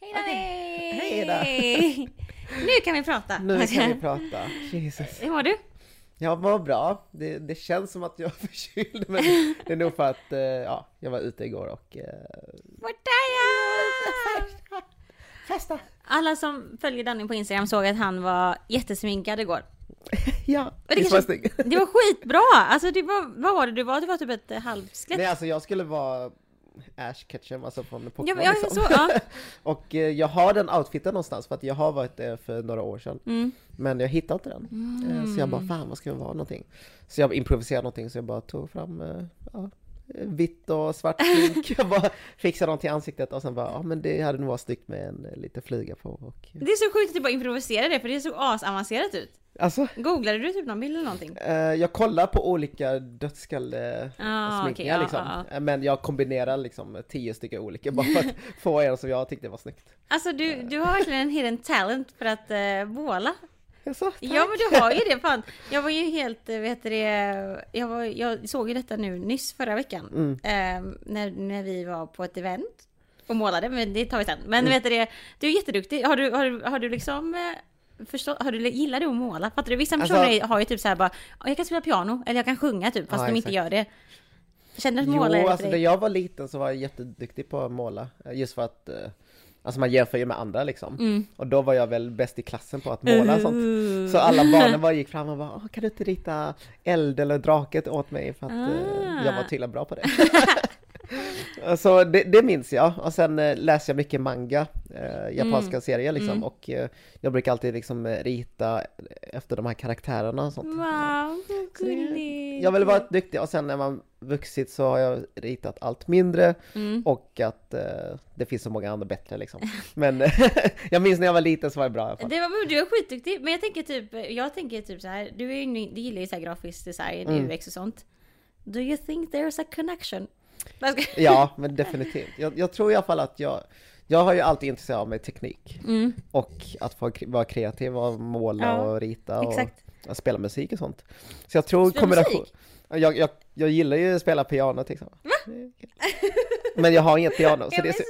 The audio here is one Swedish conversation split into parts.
Hej Danny! Hej då. Nu kan vi prata. Nu kan vi prata. Jesus. Hur mår du? Jag mår bra. Det, det känns som att jag är förkyld, men det är nog för att eh, ja, jag var ute igår och eh, Vart är jag? festa. Alla som följer Danny på Instagram såg att han var jättesminkad igår. Ja, det visst kanske-? Det var skitbra! Alltså det var, vad var det du var? Du var typ ett halvskelett. Nej, alltså jag skulle vara Ash Ketchum, alltså från Pokémon Ja, liksom. så, ja. Och eh, jag har den outfiten någonstans för att jag har varit det för några år sedan. Mm. Men jag hittade inte den. Eh, Så jag bara, fan vad ska det vara någonting? Så jag improviserade någonting så jag bara tog fram eh, ja, vitt och svart smink. jag bara fixade dem till ansiktet och sen bara, ja men det hade nog varit snyggt med en eh, liten flyga på. Och, Det är så sjukt att du bara improviserade det för det såg asavancerat ut. alltså, Googlade du typ någon bild eller någonting? eh, jag kollar på olika dödskalle Ah, sminkningar okej, ja, liksom. ja, Eh, Men jag kombinerar liksom tio stycken olika bara för att få en som jag tyckte var snyggt. Alltså du, du har verkligen en hidden talent för att uh, måla. Jag sa, Ja men du har ju det fan. Jag var ju helt, eh, vet du det, jag, var, jag såg ju detta nu nyss förra veckan. Mm. Eh, när, när vi var på ett event och målade, men det tar vi sen. Men Mm. vet du det, du är jätteduktig. Har du, har har du liksom eh, Förstå, har du, gillar du att måla? Fattar du? Vissa Alltså- personer har ju typ så här bara, "Ja, jag kan spela piano, eller jag kan sjunga typ, fast Ja, de inte gör det. Känner du att Jo, måla för alltså när jag var liten så var jag jätteduktig på att måla. eh, Just för att, alltså man jämför ju med andra liksom. Mm. Och då var jag väl bäst i klassen på att måla och sånt. Så alla barnen bara gick fram och bara, "Åh, kan du inte rita eld eller draket åt mig? För att eh, jag var Ah. tydligen bra på det. Så det, det minns jag. Och sen eh, läste jag mycket manga, eh, japanska Mm. serier liksom. Mm. Och eh, jag brukar alltid liksom eh, rita efter de här karaktärerna och sånt. Wow, vad gulligt! Jag vill vara duktig och sen när man vuxit så har jag ritat allt mindre Mm. och att eh, det finns så många andra bättre liksom. Men jag minns när jag var liten så var det bra i alla fall. Det var, du är skitduktig, men jag tänker typ, jag tänker typ så här, du, är du gillar ju så här grafisk design, Mm. UX och sånt. Do you think there's a connection? Ja, men definitivt. Jag, jag tror i alla fall att jag, jag har ju alltid intresserat mig teknik Mm, och att få vara kreativ och måla Ja, och rita och, och spela musik och sånt. Så jag tror kombination... musik? Jag, jag, jag gillar ju att spela piano till liksom. exempel. Men jag har inget piano så det är inte.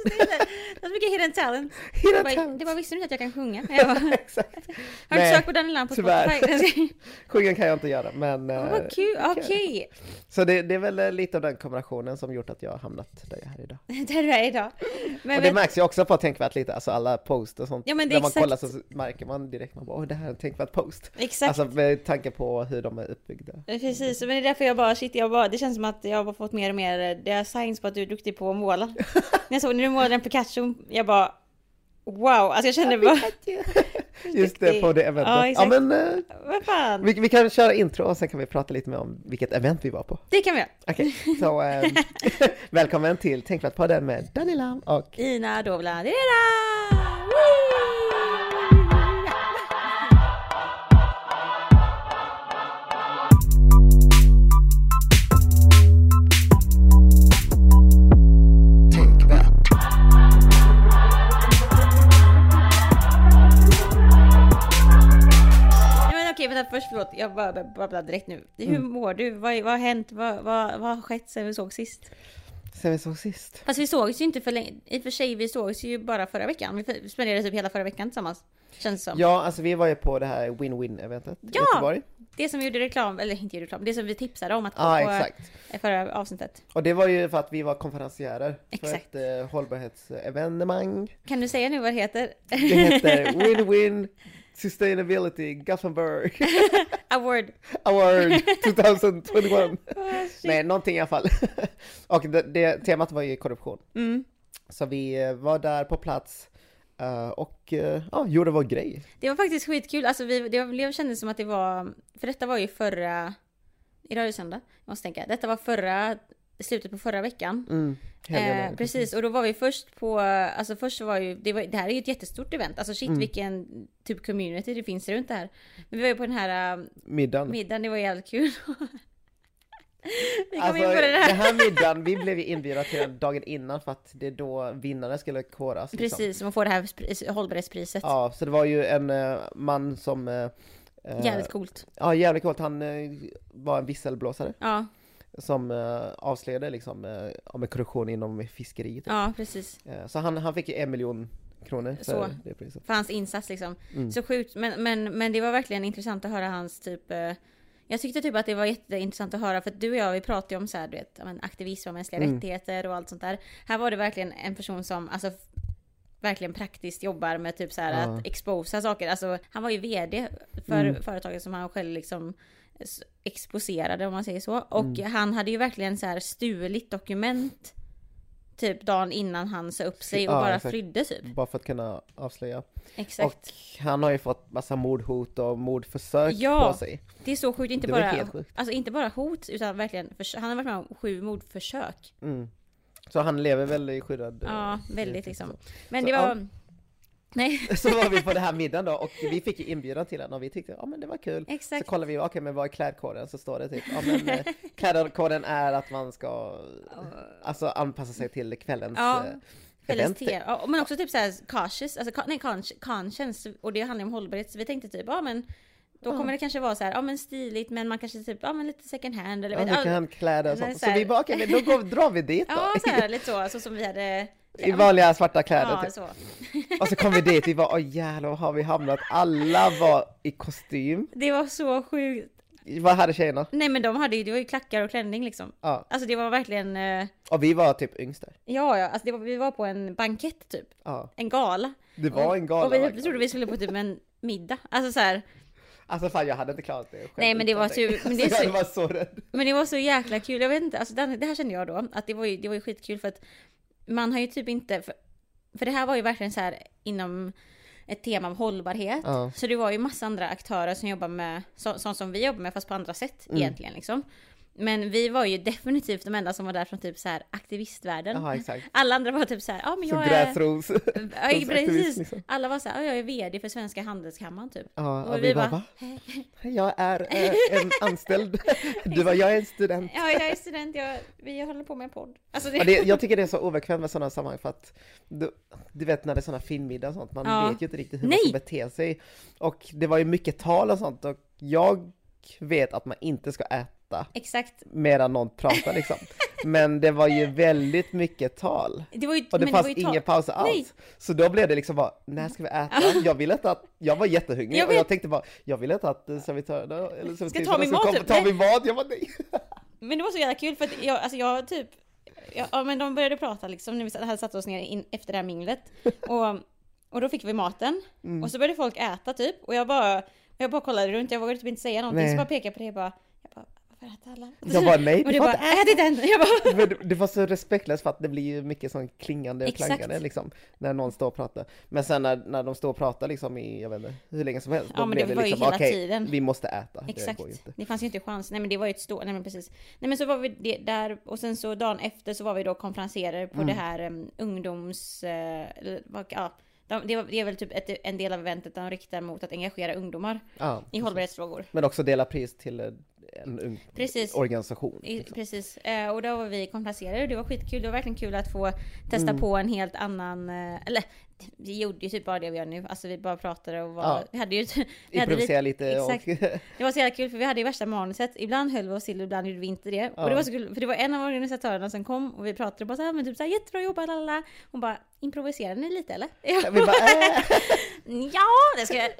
Det så mycket hidden talent. Hidden bara, talent. det bara visste du inte att jag kan sjunga? Jag bara, har Exakt. du inte Nej, sökt på den lampan på tyvärr. Spotify? Sjunga kan jag inte göra men... Eh, Vad kul, okej. Så det, det är väl eh, lite av den kombinationen som gjort att jag har hamnat där jag är idag. Där du är idag. Men, och det vet- märks ju också på tänkvärt lite, alltså alla post och sånt. Ja, men det är När man exakt. kollar så märker man direkt, man bara åh det här är en tänkvärt post. Exakt. Alltså med tanke på hur de är uppbyggda. Precis, men det är därför jag bara, shit, jag bara, det känns som att jag har fått mer och mer, är signs på att du är duktig på att måla. när jag såg när du målade en Pikachu, jag bara, wow, alltså jag kände bara, Just det, på det eventet. Ja, Ja, men eh, vad fan. vi, vi kan köra intro och sen kan vi prata lite mer om vilket event vi var på. Det kan vi göra. Okej, så eh, välkommen till Tänkvärt podden med Danny Lam och Ina Dovla okej, vänta först, förlåt, jag bara babblar direkt nu. Hur Mm. mår du? Vad, vad har hänt? Vad, vad, vad har skett sen vi såg sist? Sen vi såg sist. Fast vi sågs ju inte för länge, i och för sig vi sågs ju bara förra veckan. Vi spenderade typ hela förra veckan tillsammans. Känns det som. Ja, alltså vi var ju på det här win-win-eventet i Ja! Göteborg. Det som vi gjorde reklam, eller inte gjorde reklam, det som vi tipsade om att gå Ja, på exakt. förra avsnittet. Och det var ju för att vi var konferenciärer Exakt. för ett eh, hållbarhetsevenemang. Kan du säga nu vad det heter? Det heter Win-Win Sustainability Gothenburg Award. Award 2021. Oh. Nej, någonting i alla fall. Och det, det, temat var ju korruption. Mm. Så vi eh, var där på plats eh, och eh, ja, gjorde vår grej. Det var faktiskt skitkul, alltså vi, det blev, kändes som att det var, för detta var ju förra, idag är det söndag, jag måste tänka, detta var förra, slutet på förra veckan. Mm. Eh, precis, och då var vi först på, alltså först var ju, det, var, det här är ju ett jättestort event, alltså shit Mm. vilken typ community det finns runt det här. Men vi var ju på den här uh, Middagen. middagen, det var jävligt kul. vi kom Alltså in på den där. här middagen, vi blev ju inbjudna till den dagen innan för att det är då vinnarna skulle koras. liksom. Precis, som att få det här spri- hållbarhetspriset. Ja, så det var ju en eh, man som... eh, Jävligt coolt. Ja, jävligt coolt. Han var en visselblåsare Ja, som eh, avslöjade liksom eh, om korruption inom fiskeriet. ja precis. Eh, så han, han fick ju en miljon kronor för Så. det priset. För hans insats liksom. Mm. Så sjukt. Men, men, men det var verkligen intressant att höra hans typ... eh, Jag tyckte typ att det var jätteintressant att höra för att du och jag vi pratade ju om så här, du vet, aktivism och mänskliga Mm. rättigheter och allt sånt där. Här var det verkligen en person som alltså verkligen praktiskt jobbar med typ så här Ja. att exposa saker. Alltså han var ju VD för Mm. företaget som han själv liksom exposerade om man säger så. Och Mm. han hade ju verkligen så här stulit dokument typ dagen innan han sa upp sig och Ja, bara exakt. flydde typ. Bara för att kunna avslöja. Exakt. Och han har ju fått massa mordhot och mordförsök Ja. på sig. Det är så sjukt, inte Det var bara, sjukt. alltså inte bara hot utan verkligen, han har varit med om sju mordförsök. Mm. Så han lever väl i skyddad... Ja, eh, väldigt frihet, liksom. Men Så, det ja. Nej, Så var vi på den här middagen då och vi fick ju inbjudan till den och vi tyckte ja men det var kul. Så exakt. kollar vi, okej men vad är klädkoden? Så står det typ, ja men eh, klädkoden är att man ska alltså anpassa sig till kvällens Ja, eh, event. te, ja, men också typ såhär cautious, alltså nej conscience, och det handlar om hållbarhet. Så vi tänkte typ, ja men då kommer det kanske vara så här, ja men stiligt men man kanske typ, ja men lite second hand eller Ja, vet- second hand kläder och sånt. så Så vi bara, okej men då går, drar vi dit då. Ja, så här, lite så, så som vi hade... I vanliga svarta kläder Ja, typ. så. Och så kom vi dit, vi bara, åh jävlar vad har vi hamnat? Alla var i kostym. Det var så sjukt. Vad hade tjejerna? Nej men de hade ju, det var ju klackar och klänning liksom. Ja, Alltså det var verkligen, eh, och vi var typ yngst där. ja ja, alltså det var, vi var på en bankett typ. Ja, En gala. det var en gala. Och vi verkligen. trodde vi skulle på typ en middag. Alltså så här. Alltså fan jag hade inte klarat det själv Nej, men det var tur- men det Alltså, så- jag var så rädd. Men det var så jäkla kul. Jag vet inte, alltså det, det här kände jag då. Att det var ju, det var ju skitkul för att man har ju typ inte... För, för det här var ju verkligen så här inom ett tema av hållbarhet. Ja. Så det var ju massa andra aktörer som jobbar med så, sånt som vi jobbar med fast på andra sätt Mm. egentligen liksom. Men vi var ju definitivt de enda som var där från typ så här aktivistvärlden. Exakt. Alla andra var typ så här, ja men Så jag är... gräsrots. Ja, precis. liksom. Alla var så här, ja, jag är VD för Svenska Handelskammaren typ. Ja, Och och vi vi bara, va? Jag är eh, en anställd. Du var, jag är en student. Ja, jag är student, jag, vi håller på med en podd. Alltså det... Och det, jag tycker det är så obekvämt med sådana sammanhang för att du, du vet när det är sådana finmiddag och sånt, man Ja. vet ju inte riktigt hur Nej. man ska bete sig. Och det var ju mycket tal och sånt och jag vet att man inte ska äta Exakt. medan någon pratar liksom. Men det var ju väldigt mycket tal. Det var ju, Och det fanns ju inga pauser alls. Nej. Så då blev det liksom bara, när ska vi äta? Jag ville inte att, jag var jättehungrig Jag och jag tänkte bara, jag vill inte att eh, servitörerna eller servitriserna ta min mat, typ. ta min mat. Jag bara nej. Men det var så jävla kul för att jag, alltså jag typ, ja, ja men de började prata liksom när vi hade satt oss ner in, efter det här minglet. Och, och då fick vi maten. Mm. Och så började folk äta typ. Och jag bara, jag bara kollade runt, jag vågade typ inte säga någonting. Nej. Så bara pekade jag på det och bara, jag bara, varför äter alla? Jag bara nej, du det får bara, ät inte den! Jag bara, det- det var så respektlöst för att det blir ju mycket sån klingande och klangande liksom när någon står och pratar. Men sen när, när de står och pratar liksom i, jag vet inte, hur länge som helst. Ja, men det var ju liksom, okej, tiden. vi måste äta. Det Exakt. går ju inte. Det fanns ju inte chans. Nej men det var ju ett stort, nej men precis. Nej men så var vi det, där och sen så dagen efter så var vi då konferenserer på Mm. det här um, ungdoms... eh, eller vad- ja, de, det, var, det är väl typ ett, en del av eventet de riktar mot att engagera ungdomar Ja, i hållbarhetsfrågor. Men också dela pris till eh, en ung Precis. organisation. Liksom. precis. Eh, och då var vi konferenserare och det var skitkul. Det var verkligen kul att få testa Mm. på en helt annan... eh, eller vi gjorde ju typ bara det vi gör nu. Alltså vi bara pratade och var... Ja. Vi hade ju... Vi hade Improvisera lite och... Det var så jävla kul för vi hade ju värsta manuset. Ibland höll vi oss till, ibland gjorde vi inte det. Ja. Och det var så kul för det var en av organisatörerna som kom och vi pratade bara så här, men typ så här, jättebra jobbat lalala. Hon bara, improviserar ni lite eller? Vi bara, äh, ja, det ska jag.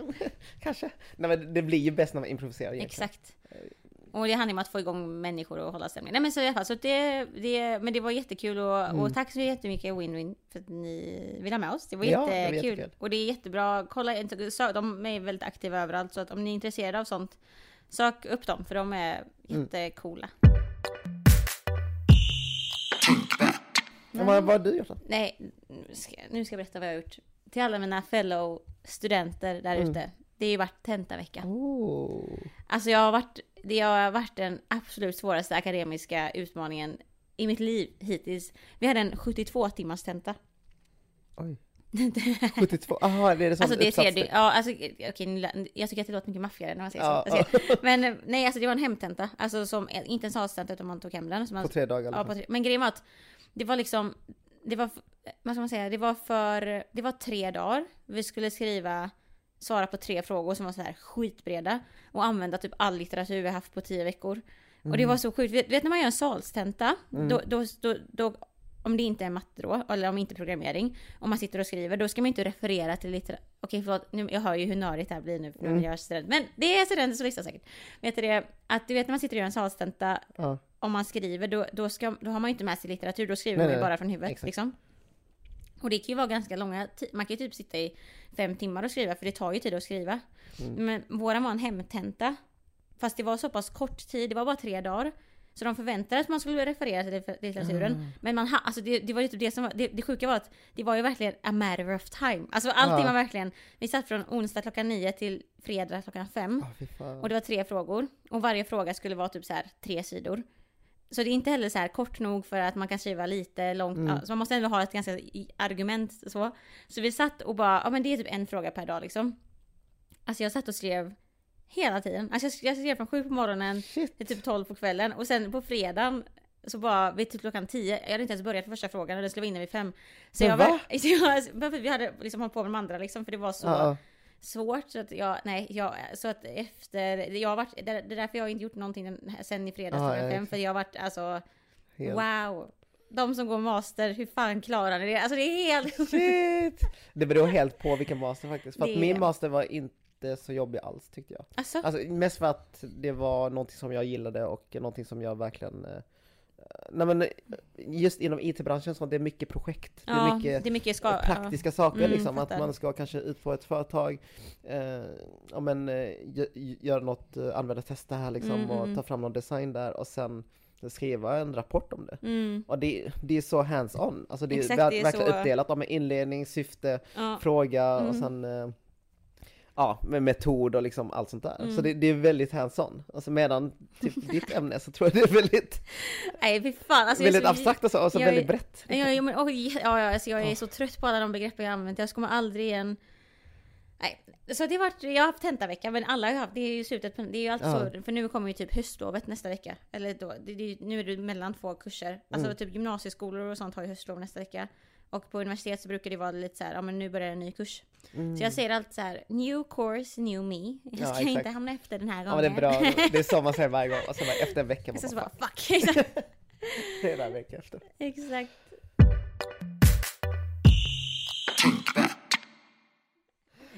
kanske. Nej men det blir ju bäst när man improviserar egentligen. Exakt. Och det handlar om att få igång människor och hålla stämningen. Nej men så i alla fall, så det, det, men det var jättekul och, Mm. och tack så jättemycket Win-Win för att ni vill ha med oss. Det var Ja, det var jättekul. jättekul. och det är jättebra, kolla, de är väldigt aktiva överallt så att om ni är intresserade av sånt, sök upp dem för de är Mm. jättecoola. Men vad, vad har du gjort då? Nej, nu ska, nu ska jag berätta vad jag har gjort. Till alla mina fellow studenter där Mm. ute. Det har ju varit tentavecka. Oh. Alltså jag har varit, det har varit den absolut svåraste akademiska utmaningen i mitt liv hittills. Vi hade en 72 timmars tenta. Oj. 72, aha det är det som Alltså det ser du, ja alltså okej, nu- jag tycker att det låter mycket maffigare när man säger Ja, så. Ska- Men eh, nej alltså det var en hemtenta, alltså som, inte en salstenta utan man tog hem den. Man, På tre dagar. Ja, på tre. Men grejen var att det var liksom, det var, vad ska man säga, det var för, det var tre dagar. Vi skulle skriva, svara på tre frågor som var så här skitbreda och använda typ all litteratur vi haft på tio veckor. Och det var så sjukt, vet, vet när man gör en salstenta, Mm. då, då, då, då om det inte är matte då, eller om inte programmering, om man sitter och skriver, då ska man inte referera till litteratur. Okej förlåt, nu, jag hör ju hur nördigt det här blir nu för Mm. jag är student. Men det är studenter som lyssnar säkert. Vet du det, att du vet när man sitter och gör en salstenta, Ja. om man skriver, då, då, ska, då har man ju inte med sig litteratur, då skriver Nej, man ju nej, bara från huvudet exakt. liksom. Och det kan ju vara ganska långa man kan ju typ sitta i fem timmar och skriva, för det tar ju tid att skriva. Mm. Men våran var en hemtenta. Fast det var så pass kort tid, det var bara tre dagar. Så de förväntade att man skulle referera till litter- litteraturen. Ah. Men man alltså det, det var ju typ det som var, det, det sjuka var att det var ju verkligen a matter of time. Alltså allting Ja. var verkligen, vi satt från onsdag klockan nio till fredag klockan fem. Fan. Och det var tre frågor. Och varje fråga skulle vara typ så här tre sidor. Så det är inte heller så här kort nog för att man kan skriva lite långt. Mm. Ja, så man måste ändå ha ett ganska argument så. Så vi satt och bara, ja men det är typ en fråga per dag liksom. Alltså jag satt och skrev hela tiden. Alltså jag skrev, jag skrev från sju på morgonen Shit. till typ 12 på kvällen. Och sen på fredagen så bara vid typ klockan 10, jag hade inte ens börjat första frågan och det skulle vara inne vid fem. Så Men jag, va? var, jag, vi hade liksom hållit på med de andra liksom för det var så Ja, svårt så att jag, nej, jag, så att efter, jag har varit, det är därför jag har inte gjort någonting sen i fredags ja, fem, för jag har varit alltså, helt. wow. De som går master, hur fan klarar ni det? Alltså det är helt... Shit! Det beror helt på vilken master faktiskt. För att Det- min master var inte så jobbig alls tyckte jag. Alltså, Alltså mest för att det var någonting som jag gillade och någonting som jag verkligen eh, Nej men eh, just inom IT-branschen så det är mycket projekt. Det är ja, mycket det är mycket ska... praktiska saker Mm, liksom. Att man ska kanske ut på ett företag, eh, ja men eh, gö- göra något eh, användartesta här liksom Mm, och mm. ta fram någon design där och sen skriva en rapport om det. Ja. Mm, Och det, det är så hands-on, alltså det är, Exakt, ver- det är verkligen så- uppdelat om inledning, syfte, ja. fråga och Mm. sen eh, Ja, med metod och liksom allt sånt där. Mm. Så det, det är väldigt hands-on. Alltså medan typ ditt ämne så tror jag det är väldigt, Nej fy fan. Alltså, jag väldigt så- abstrakt och så, och så jag väldigt är- brett. Ja, ja, men, oj, ja, ja, alltså jag är Ja. så trött på alla de begreppen jag använt. Jag kommer aldrig igen... Nej, så det varit, jag har haft tentavecka men alla har haft, det är ju slutet på, det är ju alltid Ja. så, för nu kommer ju typ höstlovet nästa vecka. Eller då, det, det, nu är det mellan två kurser. Alltså Mm. typ gymnasieskolor och sånt har ju höstlov nästa vecka. Och på universitet så brukar det vara lite så här, ja men nu börjar en ny kurs. Mm. Så jag säger alltid så här: new course, new me. Jag Ja, ska exakt. inte hamna efter den här Ja gången. men det är bra, det är så man säger varje gång. Och så bara, efter en vecka, man Så, så bara, bara fuck. Det är vecka efter. Exakt.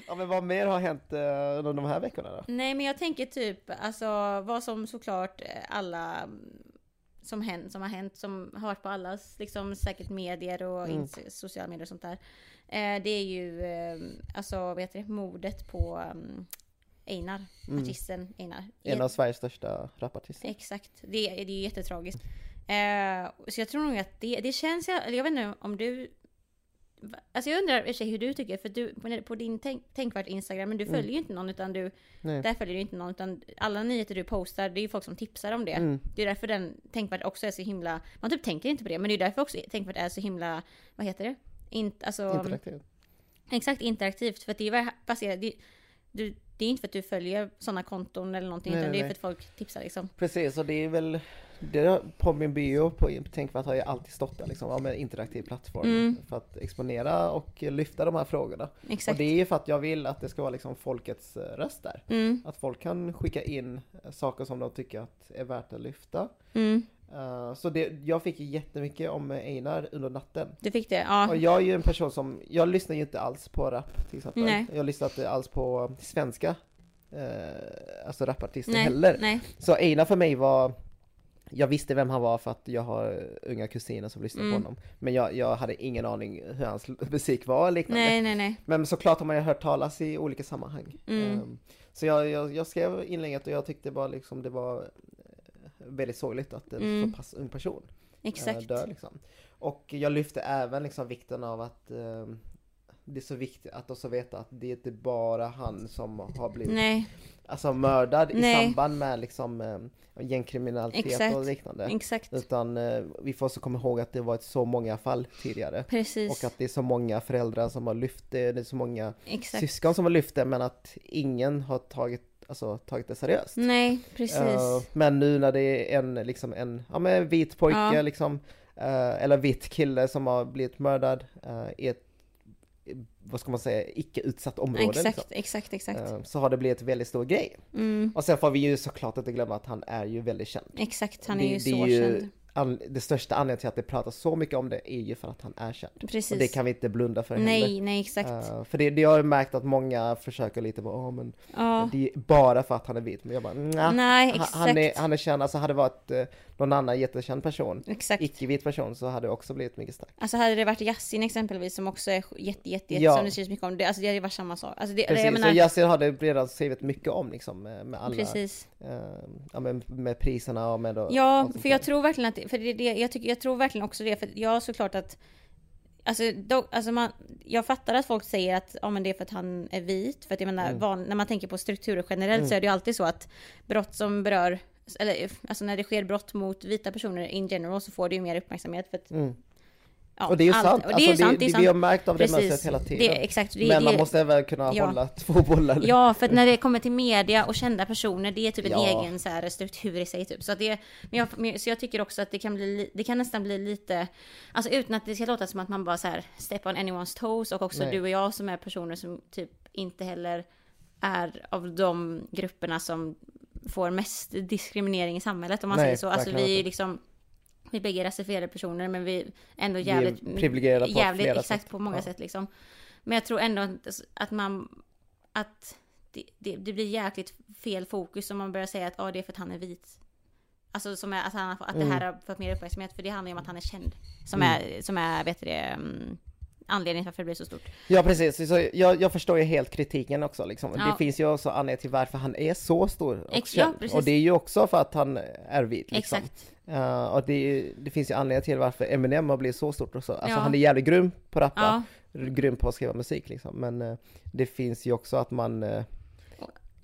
Ja men vad mer har hänt eh, under de här veckorna då? Nej men jag tänker typ alltså vad som såklart eh, alla mm, som, hänt, som har hänt, som har varit på allas liksom säkert medier och Mm. sociala medier och sånt där. Eh, det är ju eh, alltså heter det, mordet på um, Einar, Mm. artisten Einar. En av Sveriges största rapartister. Exakt, det, är- det är ju jättetragiskt. Eh, så jag tror nog att det, det känns, eller jag vet inte om du Alltså jag undrar i hur du tycker, för du på, din tänk, tänkvärt Instagram, men du Mm. följer ju inte någon utan du Nej. Där följer du inte någon utan alla nyheter du postar, det är ju folk som tipsar om det. Mm. Det är därför den tänkvärt också är så himla, man typ tänker inte på det, men det är därför också tänkvärt är så himla, vad heter det? Inte, alltså, Interaktivt. exakt interaktivt, för att det är baserat, det, du, det är inte för att du följer sådana konton eller någonting, Nej, utan nej, det är för att folk tipsar liksom. Precis, och det är väl det på min bio på Tänkvärt har ju alltid stått där liksom, ja, interaktiv plattform Mm. för att exponera och lyfta de här frågorna. Exakt. Och det är ju för att jag vill att det ska vara liksom folkets eh, röst där. Mm, Att folk kan skicka in eh, saker som de tycker att är värt att lyfta. mm. Eh, så det, jag fick ju jättemycket om Einar under natten. Du fick det? Ja. Och jag är ju en person som, jag lyssnar ju inte alls på rap till exempel. Nej. Jag lyssnar inte alls på svenska, eh, alltså rapartister nej, heller. nej. Så Einar för mig var, jag visste vem han var för att jag har unga kusiner som lyssnar Mm. på honom. Men jag, jag hade ingen aning hur hans musik var och liknande. Nej, nej, nej. Men såklart har man ju hört talas i olika sammanhang. Mm. Ehm, Så jag, jag, jag skrev inlägget och jag tyckte bara liksom det var eh, väldigt sorgligt att en Mm. så pass ung person eh, Exakt. dör liksom. Och jag lyfte även liksom vikten av att eh, det är så viktigt att också veta att det är inte bara han som har blivit Nej, alltså mördad i Nej. samband med liksom eh, gängkriminalitet Exakt. och liknande. exakt. Utan eh, vi får också komma ihåg att det varit så många fall tidigare. Precis. Och att det är så många föräldrar som har lyft det, det är så många Exakt. syskon som har lyft det men att ingen har tagit, alltså, tagit det seriöst. Nej, precis. Eh, men nu när det är en, liksom en, ja men vit pojke Ja. liksom, eh, eller vit kille som har blivit mördad eh, i ett, vad ska man säga, icke utsatt område exakt, liksom. exakt, exakt. Eh, så har det blivit en väldigt stor grej. Mm. Och sen får vi ju såklart inte glömma att han är ju väldigt känd. Exakt, han det, är ju det så är ju känd. an, det största anledningen till att det pratas så mycket om det är ju för att han är känd. Precis. Och det kan vi inte blunda för heller. Nej, nej exakt. Uh, för det, det har jag märkt att många försöker lite på, oh, men ja. det är bara för att han är vit. Men jag bara, nah, nej exakt. Han är, han är känd, alltså hade det varit uh, någon annan jättekänd person, exakt. icke-vit person, så hade det också blivit mycket starkt. Alltså hade det varit Yasin exempelvis som också är jätte, jätte, jätte Ja. som det skrivs mycket om, det, alltså det hade varit samma sak. Alltså det, Precis, det, menar, och Yasin har det redan skrivit mycket om liksom med, med alla, precis. uh, ja, med, med priserna och med och Ja, sånt för jag tror verkligen att, för det, det, jag, tycker, jag tror verkligen också det, för jag såklart att Alltså, då, alltså man, jag fattar att folk säger att ja, men det är för att han är vit, för att jag menar, Mm. van, när man tänker på strukturer generellt Mm. så är det ju alltid så att brott som berör, eller alltså när det sker brott mot vita personer in general så får det ju mer uppmärksamhet för att Mm. ja, Och det är ju allt- sant, och det alltså, är ju sant, det är vi sant. har märkt av det Precis. mönstret hela tiden. Det, exakt, det, Men man det, måste även kunna Ja. hålla två bollar. Ja, för att när det kommer till media och kända personer, det är typ en Ja. egen så här, struktur i sig typ. Så, det, men jag, så jag tycker också att det kan bli, li- det kan nästan bli lite, alltså utan att det ska låta som att man bara så här step on anyone's toes och också Nej. du och jag som är personer som typ inte heller är av de grupperna som får mest diskriminering i samhället om man Nej, säger så. Alltså vi är ju liksom vi bägge är rasifierade personer men vi är ändå Vi är jävligt privilegierade på jävligt, flera exakt sätt. på många Ja. sätt liksom. Men jag tror ändå att, att man att det, det, det blir jäkligt fel fokus om man börjar säga att ah, det är för att han är vit. Alltså som är, att, han, att Mm. det här har fått mer uppmärksamhet för det handlar ju om att han är känd. Som Mm. är, som är vet du det, mm, anledningen till varför det blir så stort. Ja precis, så jag, jag förstår ju helt kritiken också liksom. Ja. Det finns ju också anledning till varför han är så stor och Ex- ja, känd. och det är ju också för att han är vit liksom. Exakt. Uh, och det, det finns ju anledning till varför Eminem har blivit så stort också. Alltså Ja. han är jävligt grym på att rappa, Ja. grym på att skriva musik liksom. Men eh, det finns ju också att man eh,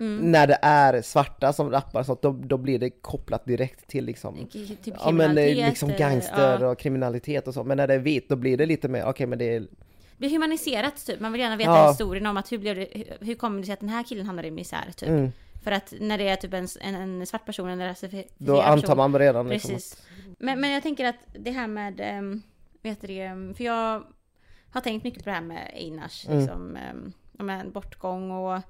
Mm. när det är svarta som rappar så då, då blir det kopplat direkt till liksom Typ Ja men eh, liksom gangster ja. och kriminalitet och så, men när det är vit då blir det lite mer, okej men det är, Det blir humaniserat typ. Man vill gärna veta Ja. historien om att hur blev det, hur, hur kommer det sig att den här killen hamnade i misär typ. mm, För att när det är typ en, en, en svart person eller rasifierad då person. antar man redan liksom Precis. Men, men jag tänker att det här med, um, vet du det, ehm, för jag har tänkt mycket på det här med Einars, Mm. liksom, um, bortgång och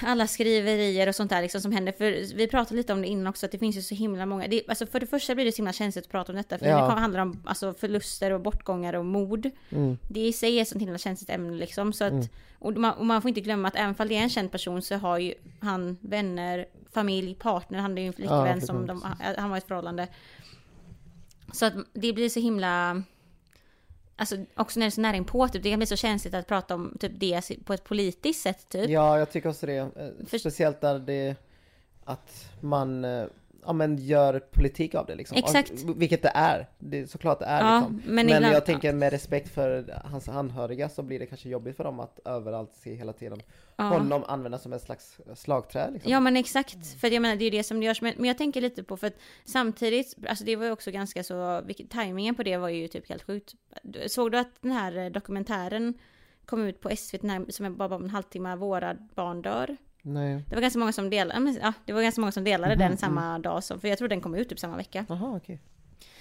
alla skriverier och sånt där liksom som händer. För vi pratade lite om det innan också, att det finns ju så himla många. Det, alltså för det första blir det så himla känsligt att prata om detta, för Ja. det handlar om alltså, förluster och bortgångar och mord. mm, Det i sig är ett sånt himla känsligt ämne liksom. Så att, Mm. och, man, och man får inte glömma att även om det är en känd person så har ju han vänner, familj, partner. Han är ju en flickvän Ja, som de, han var i ett förhållande. Så att det blir så himla... Alltså också när det är så nära inpå, typ, det kan bli så känsligt att prata om typ det på ett politiskt sätt typ. Ja, jag tycker också det. Eh, För- Speciellt där det, att man, eh, ja men gör politik av det liksom. Exakt. Och, vilket det är, det såklart det är Ja, liksom. men Men, jag tänker med respekt för hans anhöriga så blir det kanske jobbigt för dem att överallt se hela tiden Ja. honom användas som ett slags slagträ liksom. Ja men exakt, för jag menar det är ju det som det görs. Men, men jag tänker lite på för att samtidigt, alltså det var ju också ganska så, vilket, tajmingen på det var ju typ helt sjukt. Såg du att den här dokumentären kom ut på SVT här, som är bara om en halvtimme, Våra barn dör? Nej. Det var ganska många som delade, ja, det var ganska många som delade Mhm, den samma dag som, för jag tror den kom ut typ samma vecka. Jaha okej.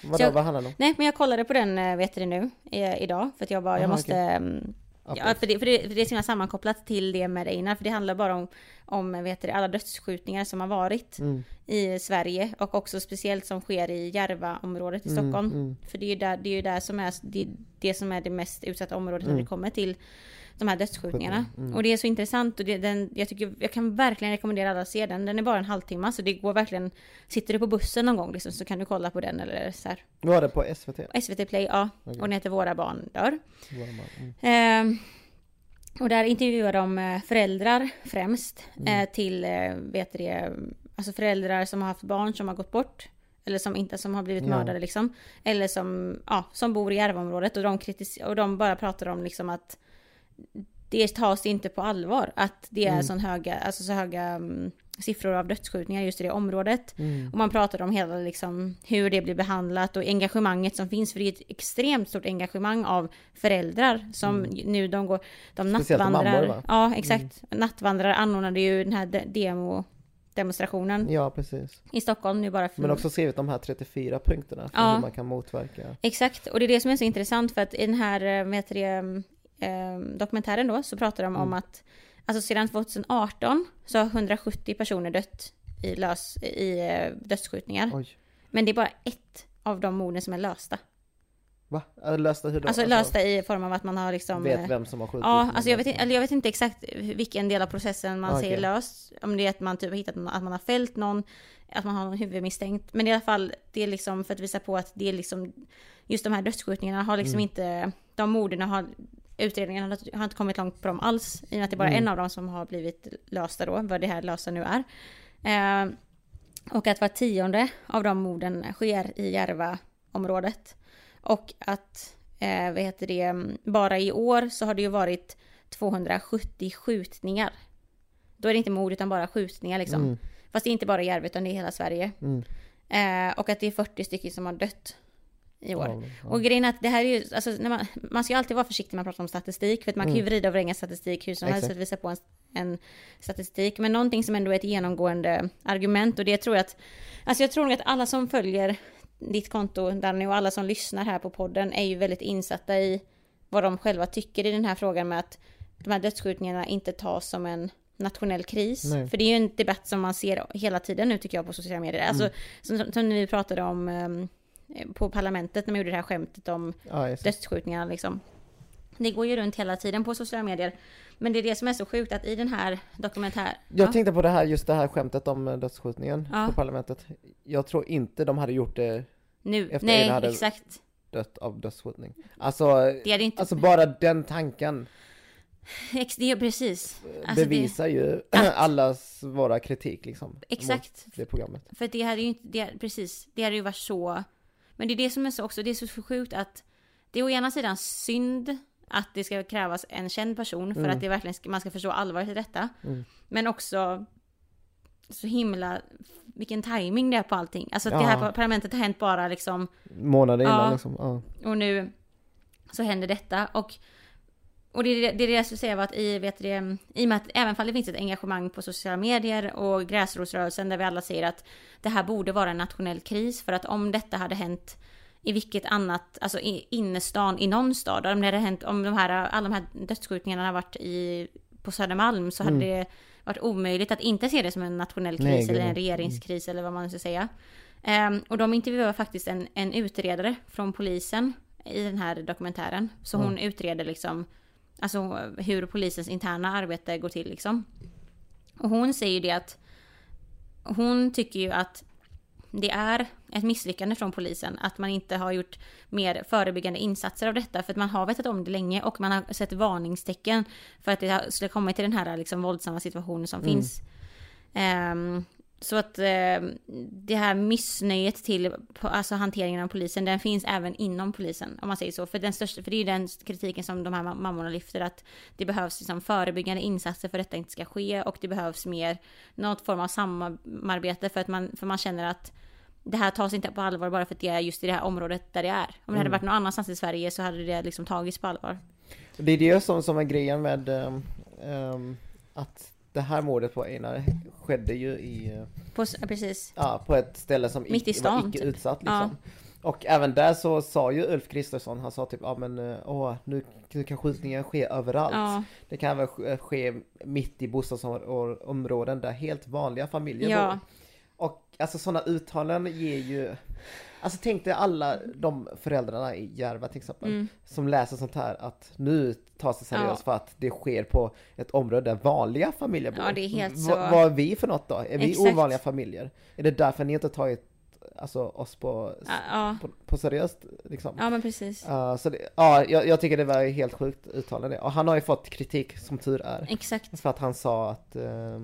Vadå, jag- vad handlar det om? Nej men jag kollade på den, eh, vet du nu, eh, idag, för att jag bara, jag Aha, måste, okej. ehm, Ja, för det, för, det, för det är så himla sammankopplat till det med Einar, för det handlar bara om, om vet du, alla dödsskjutningar som har varit Mm. i Sverige och också speciellt som sker i Järvaområdet i Mm, Stockholm. mm. För det är ju där, det, är där som är det, det som är det mest utsatta området när Mm. det kommer till de här dödsskjutningarna. Mm. Och det är så intressant och det, den, jag, tycker, jag kan verkligen rekommendera alla att se den. Den är bara en halvtimme så det går verkligen, sitter du på bussen någon gång liksom, så kan du kolla på den eller så här. Var det på SVT? SVT Play, ja. Okej. Och den heter Våra barn dör. Det man- Mm. Ehm, och där intervjuar de eh, föräldrar främst Mm. eh, till, eh, vet du det, alltså föräldrar som har haft barn som har gått bort. Eller som inte, som har blivit Ja. mördade liksom. Eller som, ja, som bor i Järvaområdet och de kritis- och de bara pratar om liksom att det tas inte på allvar att det är Mm. sån höga, alltså så höga mm, siffror av dödsskjutningar just i det området. Mm. Och man pratar om hela liksom hur det blir behandlat och engagemanget som finns. För det är ett extremt stort engagemang av föräldrar som nu de går, de Mm. Speciellt nattvandrar. mammor, va? Mm. Ja exakt. Nattvandrar anordnade ju den här de- demo demonstrationen Ja, precis. i Stockholm nu bara för Men också skrivit de här 34 punkterna för Ja. hur man kan motverka. Exakt, och det är det som är så intressant för att i den här eh, heter det, eh, dokumentären då så pratar de om Mm. att alltså sedan 2018 så har 170 personer dött i, lös, i eh, dödsskjutningar. Oj. Men det är bara ett av de morden som är lösta. Va? Lösta hur då? Alltså lösta i form av att man har liksom... Vet eh, vem som har skjutit? Ja, alltså jag vet, inte, eller jag vet inte exakt vilken del av processen man Ah, ser okej. löst. Om det är att man typ har hittat någon, att man har fällt någon, att man har någon huvudmisstänkt. Men i alla fall, det är liksom för att visa på att det är liksom, just de här dödsskjutningarna har liksom Mm. inte, de morden har, utredningarna har inte kommit långt på dem alls. I och med att det är bara Mm. en av dem som har blivit lösta då, vad det här lösa nu är. Eh, och att var tionde av de morden sker i Järvaområdet. Och att, eh, vad heter det, bara i år så har det ju varit 270 skjutningar. Då är det inte mord utan bara skjutningar liksom. Mm. Fast det är inte bara i Järva utan det är hela Sverige. Mm. Eh, och att det är 40 stycken som har dött i år. Ja. Och grejen att det här är ju, alltså, man, man ska ju alltid vara försiktig när man pratar om statistik. För att man kan ju Mm. vrida och vränga statistik hur som helst att visa på en, en statistik. Men någonting som ändå är ett genomgående argument och det tror jag att, alltså jag tror nog att alla som följer ditt konto Danny och alla som lyssnar här på podden är ju väldigt insatta i vad de själva tycker i den här frågan med att de här dödsskjutningarna inte tas som en nationell kris. Nej. För det är ju en debatt som man ser hela tiden nu tycker jag på sociala medier. Alltså Mm. som, som vi pratade om ehm, på parlamentet när man gjorde det här skämtet om Ja, just det. dödsskjutningarna liksom. Det går ju runt hela tiden på sociala medier. Men det är det som är så sjukt att i den här dokumentär... Jag ja, tänkte på det här, just det här skämtet om eh, dödsskjutningen Ja. på parlamentet. Jag tror inte de hade gjort det nu. efter Nej, hade- exakt. dött av dödsskjutning. Alltså, Det är det inte. alltså bara den tanken det är precis. Alltså det, bevisar ju allas våra kritik liksom. exakt. Det programmet. För det hade ju inte, det, precis, det hade ju varit så... Men det är det som är så också, det är så sjukt att det är å ena sidan synd att det ska krävas en känd person för Mm. att det verkligen man ska förstå allvaret i detta. Mm. Men också så himla, vilken timing det är på allting. Alltså att Ja. det här parlamentet har hänt bara liksom, Månader innan Ja. liksom. Ja. och nu så händer detta. Och, och det, är det, det jag skulle säga var att i, vet det, i och med att även om det finns ett engagemang på sociala medier och gräsrotsrörelsen där vi alla säger att det här borde vara en nationell kris för att om detta hade hänt i vilket annat, alltså i innerstan i någon stad, om det hade hänt, om de här, alla de här dödsskjutningarna hade varit i, på Södermalm så hade Mm. det varit omöjligt att inte se det som en nationell kris Nej, eller en regeringskris eller vad man ska säga. Ehm, och de intervjuar faktiskt en, en utredare från polisen i den här dokumentären. Så hon utreder liksom alltså hur polisens interna arbete går till liksom. Och hon säger ju det att hon tycker ju att det är ett misslyckande från polisen att man inte har gjort mer förebyggande insatser av detta för att man har vetat om det länge och man har sett varningstecken för att det skulle komma till den här liksom våldsamma situationen som Mm. finns. Ehm, så att eh, det här missnöjet till alltså hanteringen av polisen, den finns även inom polisen om man säger så. För, den största, för det är ju den kritiken som de här ma- mammorna lyfter att det behövs liksom förebyggande insatser för att detta inte ska ske och det behövs mer något form av samarbete för att man, för man känner att det här tas inte på allvar bara för att det är just i det här området där det är. Om det hade Mm. varit någon annanstans i Sverige så hade det liksom tagits på allvar. Det är det som, som är grejen med ehm, att det här mordet på Einar skedde ju i, eh, På, precis. ja, på ett ställe som Mitt i icke, var stan, icke typ. utsatt liksom. Och även där så sa ju Ulf Kristersson, han sa typ ja men eh, åh, nu, nu kan skjutningen ske överallt. Ja, Det kan även ske- ske mitt i bostadsområden där helt vanliga familjer ja, bor. Och alltså sådana uttalanden ger ju Alltså tänk dig alla de föräldrarna i Järva till exempel mm, som läser sånt här att nu tas det seriöst Ja. för att det sker på ett område där vanliga familjer bor. Ja, det är helt V- så- Vad är vi för något då? Är vi Exakt. ovanliga familjer? Är det därför ni inte tagit alltså, oss på, ja, på, på seriöst liksom? ja men precis. Uh, så det, ja, jag, jag tycker det var helt sjukt uttalande. Och han har ju fått kritik som tur är. Exakt. För att han sa att, eh,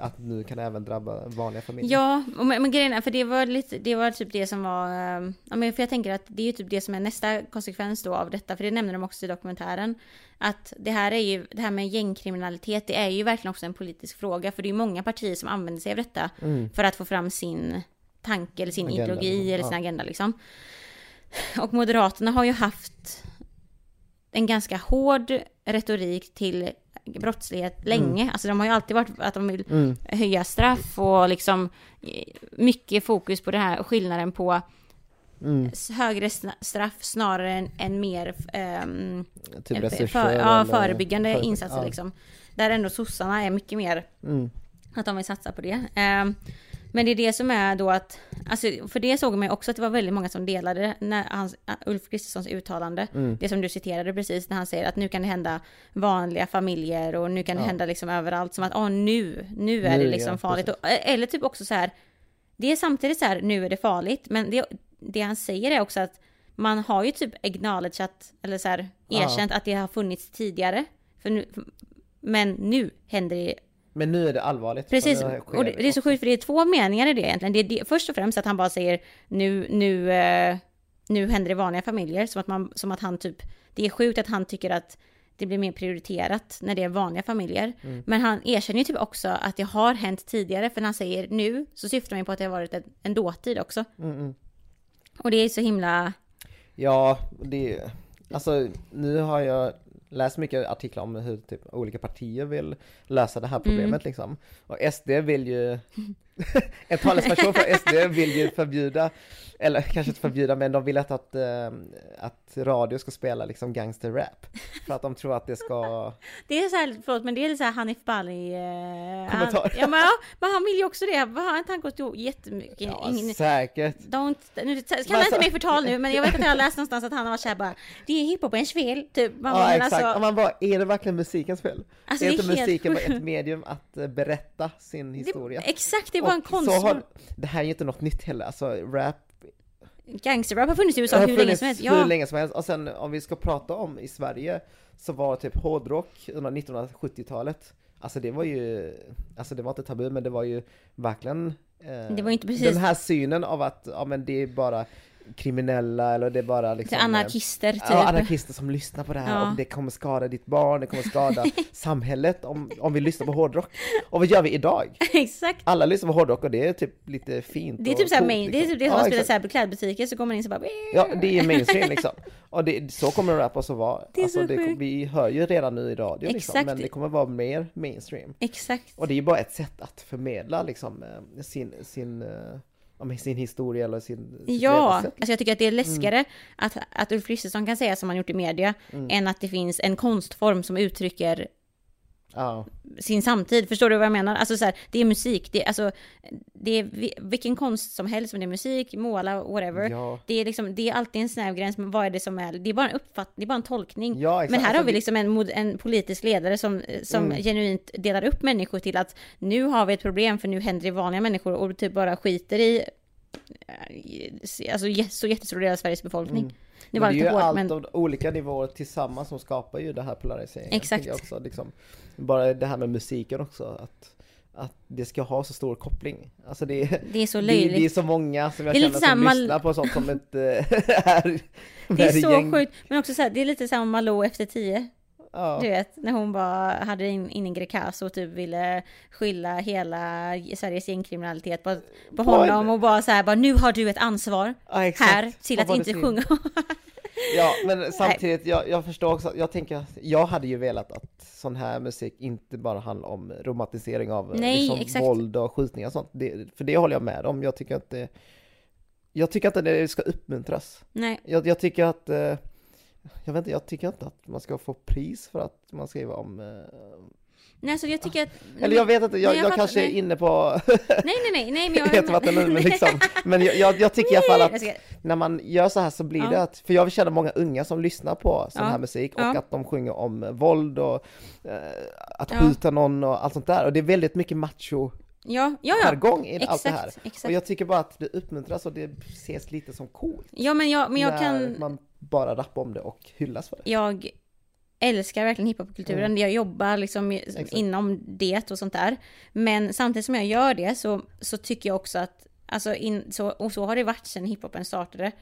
att nu kan det även drabba vanliga familjer. Ja, och men, men grejen är, för det var lite, det var typ det som var, eh, ja men för jag tänker att det är ju typ det som är nästa konsekvens då av detta, för det nämner de också i dokumentären. Att det här är ju, det här med gängkriminalitet, det är ju verkligen också en politisk fråga, för det är ju många partier som använder sig av detta Mm. för att få fram sin tanke eller sin Agenda, ideologi liksom. eller sin Ja. agenda liksom. Och Moderaterna har ju haft en ganska hård retorik till brottslighet länge. Alltså de har ju alltid varit att de vill Mm. höja straff och liksom eh, mycket fokus på det här skillnaden på Mm. högre straff snarare än, än mer ehm, Typ för, ja, eller- förebyggande förebygg- insatser ja. liksom. Där ändå sossarna är mycket mer Mm. att de vill satsa på det. Ehm, Men det är det som är då att, alltså för det såg man ju också att det var väldigt många som delade när hans, Ulf Kristerssons uttalande. Mm. Det som du citerade precis när han säger att nu kan det hända vanliga familjer och nu kan det Ja. hända liksom överallt. Som att åh nu, nu är Nu, det liksom ja, farligt. Och, eller typ också så här, det är samtidigt så här, nu är det farligt. Men det, det han säger är också att man har ju typ acknowledgeat, eller så här Ja. erkänt att det har funnits tidigare. För nu, men nu händer det Men nu är det allvarligt. Precis, sker och det, det är så sjukt för det är två meningar i det egentligen. Det är det, först och främst att han bara säger nu, nu, eh, nu händer det i vanliga familjer. Som att, man, som att han typ, det är sjukt att han tycker att det blir mer prioriterat när det är vanliga familjer. Mm. Men han erkänner ju typ också att det har hänt tidigare. För när han säger nu så syftar man ju på att det har varit en, en dåtid också. Mm, mm. Och det är så himla, Ja, det alltså nu har jag läst mycket artiklar om hur typ olika partier vill lösa det här problemet Mm. liksom. Och SD vill ju, en talesperson för SD vill ju förbjuda, eller kanske inte förbjuda, men de vill att, att, eh, att radio ska spela liksom gangsterrap. För att de tror att det ska, det är så här, förlåt men det är lite så här Hanif Bali... Eh, Kommentar. Han, ja, men, ja, men han vill ju också det. Har inte han gått ihop jättemycket? ja Ingen, säkert. Don't, nu, kalla alltså- inte mig förtal nu, men jag vet att jag har läst någonstans att han har varit såhär bara Det är hiphopens fel, typ. Man bara, Ja exakt, alltså, man bara, är det verkligen musikens fel? Alltså, är det är inte helt musiken bara sjukt. ett medium att eh, berätta sin historia? det, exakt, det var en konstform. har, det här är ju inte något nytt heller, alltså rap Gangsterrap har funnits i USA hur länge som helst. hur Ja, länge som helst. Och sen om vi ska prata om i Sverige så var typ hårdrock under 1970-talet Alltså det var ju, alltså det var inte tabu men det var ju verkligen eh, Det var inte precis- Den här synen av att, ja men det är bara kriminella eller det är bara liksom till anarkister typ. Ja, anarkister som lyssnar på det här Ja. och det kommer skada ditt barn, det kommer skada samhället om, om vi lyssnar på hårdrock. Och vad gör vi idag? exakt. Alla lyssnar på hårdrock och det är typ lite fint Det är typ såhär main, det är liksom. typ det som Ja, man spelar såhär på klädbutiker så går man in så bara Ja, det är mainstream liksom. Och det, så kommer rap också vara. Det är alltså, så det, vi hör ju redan nu i radio liksom, Exakt. men det kommer vara mer mainstream. Exakt. Och det är ju bara ett sätt att förmedla liksom eh, sin, sin, men sin historia eller sin Ja, alltså jag tycker att det är läskigare att, att Ulf Kristersson kan säga som han gjort i media än att det finns en konstform som uttrycker Ja, sin samtid. Förstår du vad jag menar? Alltså så här, det är musik, det är, alltså, det är vi- vilken konst som helst, om det är musik, måla, whatever. ja. Det är, liksom, det är alltid en snäv gräns, men vad är det som är, det är bara en uppfattning, det är bara en tolkning. Ja, men här har Alltså, vi det- liksom en, en politisk ledare som, som Mm. genuint delar upp människor till att nu har vi ett problem för nu händer det vanliga människor och typ bara skiter i eh, Alltså så jättestor del av Sveriges befolkning. Mm. Det Men var det är ju hårt allt men... av olika nivåer tillsammans som skapar ju det här polariseringen. Exakt. Jag också, liksom. Bara det här med musiken också, att, att det ska ha så stor koppling. Alltså det är, Det är så det, löjligt. det är så många som jag Det känner som mal- lyssnar på sånt som inte är Det är så gäng. sjukt, men också så här, det är lite som Malou efter tio. Du vet, när hon bara hade in, in en grekas och typ ville skylla hela Sveriges gängkriminalitet på, på På honom en- och bara så här, bara nu har du ett ansvar exakt. här till att inte sjunga. Ja, men samtidigt, jag, jag förstår också, jag tänker, att jag hade ju velat att sån här musik inte bara handlar om romantisering av eh, Nej, liksom, exakt. våld och skjutningar och sånt. Det, för det håller jag med om, jag tycker att det, jag tycker inte det ska uppmuntras. Nej, Jag, jag tycker att, eh, jag vet inte, jag tycker inte att man ska få pris för att man skriver om, eh, nej så jag tycker att... eller jag vet inte, jag, Nej, jag jag, fattar, kanske är nej. inne på Nej, nej, nej, nej, men jag... het vatten nu, men liksom, men jag, jag, jag tycker i alla fall att ska- när man gör så här så blir Ja. det att, för jag känner många unga som lyssnar på sån Ja. här musik och Ja. att de sjunger om våld och eh, att skjuta någon och allt sånt där och det är väldigt mycket macho Ja, ja, ja. jargong i allt det här. Exakt, Och exakt. jag tycker bara att det uppmuntras och det ses lite som coolt. Ja, men jag, men jag när kan... man bara rappar om det och hyllas för det. jag älskar verkligen hiphopkulturen. Jag jobbar liksom Exakt. inom det och sånt där. Men samtidigt som jag gör det så, så tycker jag också att, alltså in, så, och så har det varit sedan hiphopen startade,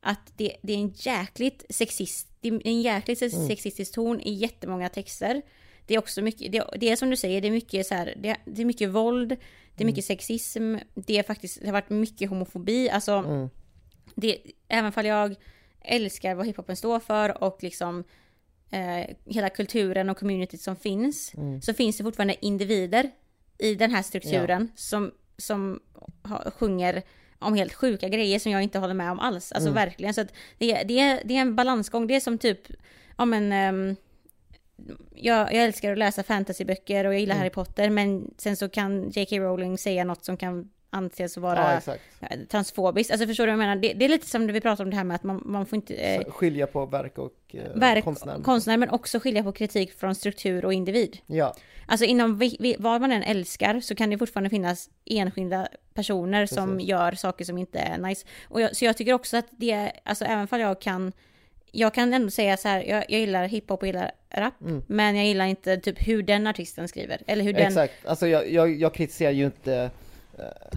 att det, det är en jäkligt sexist, det är en jäkligt sexistisk ton i jättemånga texter. Det är också mycket, det, det är som du säger, det är mycket så här, det, det är mycket våld, det är mycket sexism, det är faktiskt, det har varit mycket homofobi, alltså Mm. det, även fall jag älskar vad hiphopen står för och liksom eh, hela kulturen och communityt som finns, Mm. så finns det fortfarande individer i den här strukturen som, som ha, sjunger om helt sjuka grejer som jag inte håller med om alls. Alltså Mm. verkligen. Så att det, det, är, det är en balansgång. Det är som typ, ja men, ehm, jag, jag älskar att läsa fantasyböcker och jag gillar Mm. Harry Potter men sen så kan J.K. Rowling säga något som kan anses Ja, vara exakt. eh, transfobiskt. Alltså förstår du vad jag menar? Det, det är lite som det vi pratade om det här med att man, man får inte... Eh, Skilja på verk och eh, verk, konstnär. konstnär men också skilja på kritik från struktur och individ. Ja, Alltså inom vi, vi, vad man än älskar så kan det fortfarande finnas enskilda personer som Precis. gör saker som inte är nice. Och jag, så jag tycker också att det alltså även fall jag kan, jag kan ändå säga så här, jag, jag gillar hiphop och gillar rap, men jag gillar inte typ hur den artisten skriver. Eller hur den, exakt. Alltså jag, jag, jag kritiserar ju inte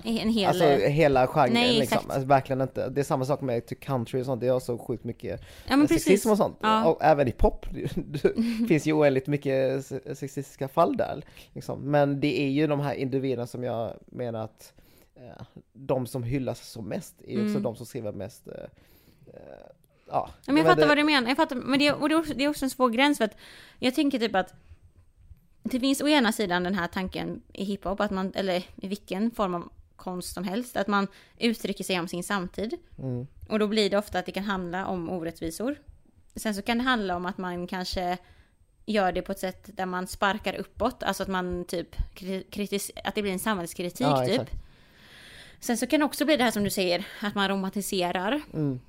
en hel... alltså, hela genren Nej, liksom. Alltså, verkligen inte. Det är samma sak med typ country och sånt. Det är också sjukt mycket ja sexism och sånt. Ja. Och även i pop. Det finns ju oändligt mycket se- sexistiska fall där. Liksom. Men det är ju de här individerna som jag menar att eh, de som hyllas som mest är ju också Mm. de som skriver mest eh, eh, Ja, men jag men fattar det- vad du menar. Jag fattar, men det, är- och det, är också, det är också en svår gräns för att jag tänker typ att det finns å ena sidan den här tanken i hiphop, att man, eller i vilken form av konst som helst, att man uttrycker sig om sin samtid. Mm. Och då blir det ofta att det kan handla om orättvisor. Sen så kan det handla om att man kanske gör det på ett sätt där man sparkar uppåt, alltså att man typ kritis- att det blir en samhällskritik Ja, typ. exakt. Sen så kan det också bli det här som du säger, att man romantiserar. Mm.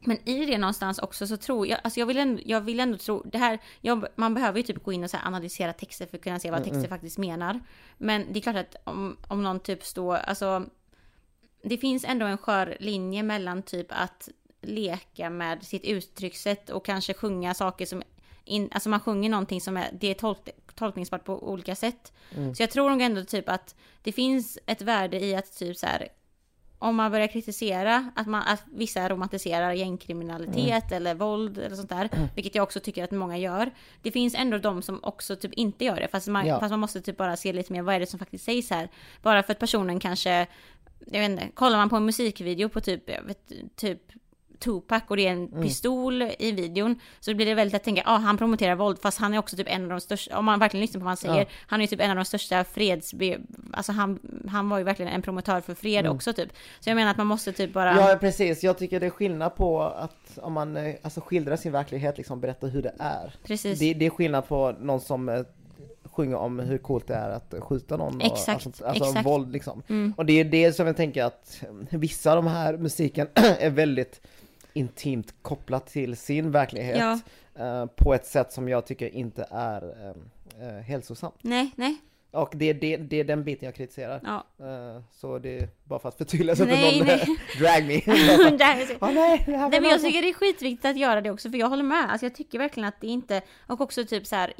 Men i det någonstans också så tror jag, alltså jag vill ändå, jag vill ändå tro, det här, jag, man behöver ju typ gå in och så analysera texter för att kunna se vad texter faktiskt menar. Men det är klart att om, om någon typ står, alltså det finns ändå en skör linje mellan typ att leka med sitt uttryckssätt och kanske sjunga saker som in, alltså man sjunger någonting som är, det är tolk, tolkningsbart på olika sätt. Så jag tror nog ändå typ att det finns ett värde i att typ så här om man börjar kritisera att, man, att vissa romantiserar gängkriminalitet eller våld eller sånt där, vilket jag också tycker att många gör. Det finns ändå de som också typ inte gör det, fast man, Ja. fast man måste typ bara se lite mer vad är det som faktiskt sägs här. Bara för att personen kanske, jag vet inte, kollar man på en musikvideo på typ, jag vet, typ Tupac och det är en pistol i videon så blir det väldigt lätt att tänka, ja ah, han promoterar våld fast han är också typ en av de största, om man verkligen lyssnar på vad han säger, Ja. han är typ en av de största freds... Alltså han, han var ju verkligen en promotör för fred också typ. Så jag menar att man måste typ bara... Ja precis, jag tycker det är skillnad på att om man eh, alltså, skildrar sin verklighet, liksom berättar hur det är. Precis. Det, det är skillnad på någon som eh, sjunger om hur coolt det är att skjuta någon. Och, Exakt, alltså, alltså exakt. våld liksom. Mm. Och det är det som jag tänker att vissa av de här musiken är väldigt intimt kopplat till sin verklighet. Ja. eh, på ett sätt som jag tycker inte är eh, eh, hälsosamt. Nej, nej. Och det, är det, det är den biten jag kritiserar. Ja. Så det är bara för att förtydliga så att Nej, någon nej. drag me. Åh nej, Nej men jag tycker det är skitviktigt att göra det också för jag håller med. Alltså jag tycker verkligen att det inte, och också typ så här.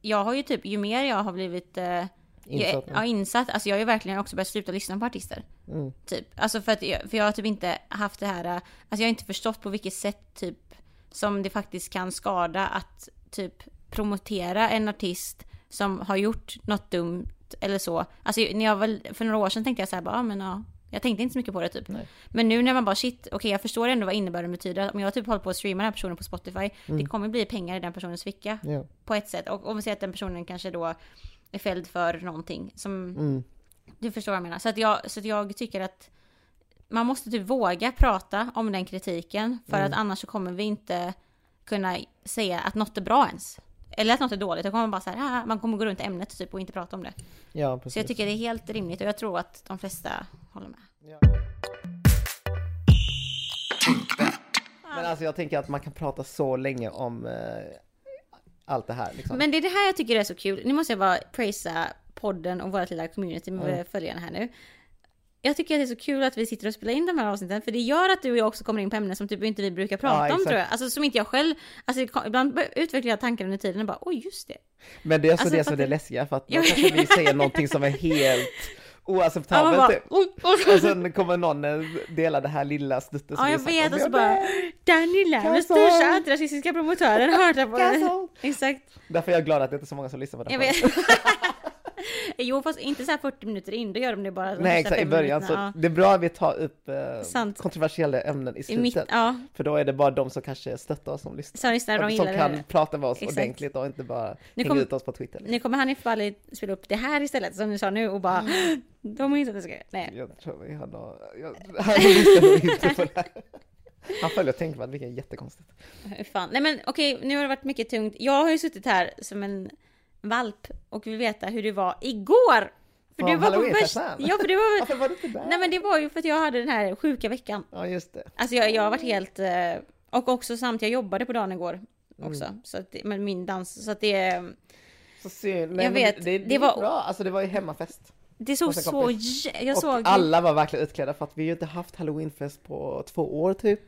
Jag har ju typ, ju mer jag har blivit eh, Insatt, jag, ja, insatt, alltså jag har ju verkligen också börjat sluta lyssna på artister. Mm. Typ, alltså för att jag, för jag har typ inte haft det här, eh, alltså jag har inte förstått på vilket sätt typ som det faktiskt kan skada att typ promotera en artist som har gjort något dumt eller så. Alltså när jag väl, för några år sedan tänkte jag så här bara, ja men ja. Jag tänkte inte så mycket på det typ. Nej. Men nu när man bara shit, okej jag förstår ändå vad innebörden betyder. Om jag typ håller på att streama den här personen på Spotify, det kommer bli pengar i den personens ficka. Ja. På ett sätt. Och om vi säger att den personen kanske då är fälld för någonting som Mm. du förstår vad jag menar. Så att jag, så att jag tycker att man måste typ våga prata om den kritiken. För Mm. att annars så kommer vi inte kunna säga att något är bra ens. Eller att något är dåligt. Då kommer man bara så här, "Ah", man kommer gå runt ämnet typ och inte prata om det. ja, precis. Så jag tycker det är helt rimligt och jag tror att de flesta håller med. Men alltså jag tänker att man kan prata så länge om eh, allt det här liksom. Men det är det här jag tycker är så kul. Nu måste jag bara prisa podden och vårt lilla community med Mm. följarna här nu. Jag tycker att det är så kul att vi sitter och spelar in de här avsnitten för det gör att du och jag också kommer in på ämnen som typ inte vi brukar prata Ja, om tror jag. Alltså som inte jag själv, alltså ibland utvecklar jag tankar under tiden och bara oj just det. Men det är alltså Alltså, det som är det läskiga för att då kanske vi säger någonting som är helt oacceptabelt bara, typ. oj, oj. Och sen kommer någon eh, dela det här lilla snuttet som Ja jag vet och så Ja, bara nej. Daniela, den största antirasistiska promotören hörde på det. Exakt. Därför är jag glad att det inte är så många som lyssnar på den Jag vet. jo fast inte så här 40 minuter in, då gör de det bara Nej exakt, i början så minuterna, det är bra att vi tar upp eh, Sant. kontroversiella ämnen i ja. I mitt, slutet. ja, För då är det bara de som kanske stöttar oss som lyssnar. så lyssnar de som kan det. prata med oss Exakt. ordentligt och inte bara Nu hänga kom- ut oss på Twitter. Nu kommer Hanif Bali spela upp det här istället som du sa nu och bara Mm. De har inte att det ska Nej. Jag tror vi har nå- jag, Han lyssnar nog inte på det här. Han följer tänkvärt, vilket är jättekonstigt. Fan. Nej men okej, nu har det varit mycket tungt. Jag har ju suttit här som en valp och vill veta hur det var igår. För Från du var på värst- Ja, för det var Varför var du inte där? Nej men det var ju för att jag hade den här sjuka veckan. Ja, just det. Alltså jag, jag har varit helt... eh, Och också samt jag jobbade på dagen igår också. Mm. Så att, med min dans. Så att det... Så synd. Jag men vet, Det, det, det var- bra. Alltså det var ju hemmafest. Det såg Och så... Jag och såg... alla var verkligen utklädda för att vi har ju inte haft halloweenfest på två år typ.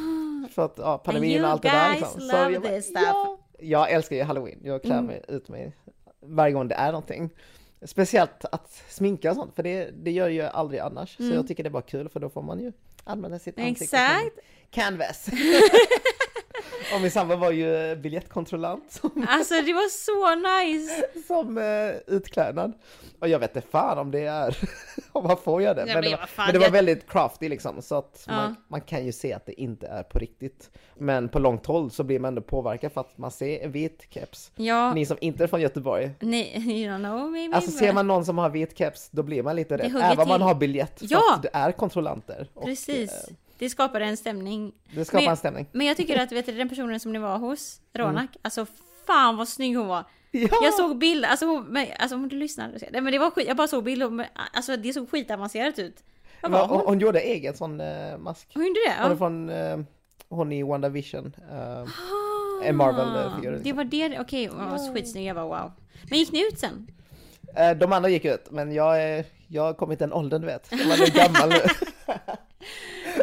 För att ja, And pandemin och allt det där liksom. love jag bara, this stuff. Ja, jag älskar ju halloween. Jag klär Mm. mig ut mig varje gång det är någonting. Speciellt att sminka och sånt, för det, det gör jag aldrig annars. Så Mm. jag tycker det är bara kul för då får man ju använda sitt ansikte som Exakt! canvas. och min sambo var ju biljettkontrollant som, Alltså det var så nice! som eh, utklädnad. Och jag vet inte fan om det är, om man får göra det. Nej, men, det var, men det var jag- väldigt crafty liksom, så att Ja. man, man kan ju se att det inte är på riktigt. Men på långt håll så blir man ändå påverkad för att man ser en vit keps. Ja, Ni som inte är från Göteborg, nej, you don't know maybe. Alltså ser man någon som har vit keps, då blir man lite rädd. Även om man har biljett, för Ja! att det är kontrollanter. Och, Precis. eh, Det skapade en stämning. det skapar Men- en stämning. Men jag tycker att vet du, den personen som ni var hos, Ronak, alltså fan vad snygg hon var. Ja! Jag såg bild, alltså, hon, men, alltså om du lyssnar, nej men det var skit, jag bara såg bild, och- alltså det såg skitavancerat ut. Var Men hon, hon? gjorde egen sån eh, mask. Hon gjorde det? Hon Ja. från, eh, hon i WandaVision. Uh, Ah, en Marvel-figur, liksom. Det var det, okej, hon var skitsnygg, jag bara wow. Men gick ni ut sen? eh, de andra gick ut, men jag, jag har kommit den åldern du vet. Jag var gammal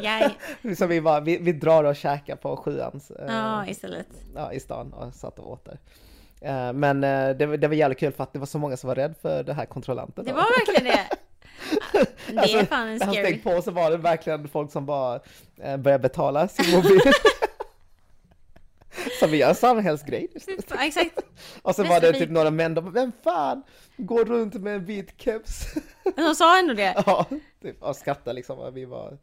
Jag, Så vi, bara, vi, vi drar och käkar på sjuans eh, ja istället. ja, i stan och satt och åt där. Eh, men eh, det, var- det var jävligt kul för att det var så många som var rädd för det här kontrollanten. Det var verkligen det. Det Alltså, är fan en han scary. steg på så var det verkligen folk som bara eh, började betala sin mobil. som vi gör en samhällsgrej. Exakt. Och så var det typ några män, de bara, vem fan går runt med en vit keps? Hon sa ändå det. ja, typ, och skrattade liksom, och vi var, eh,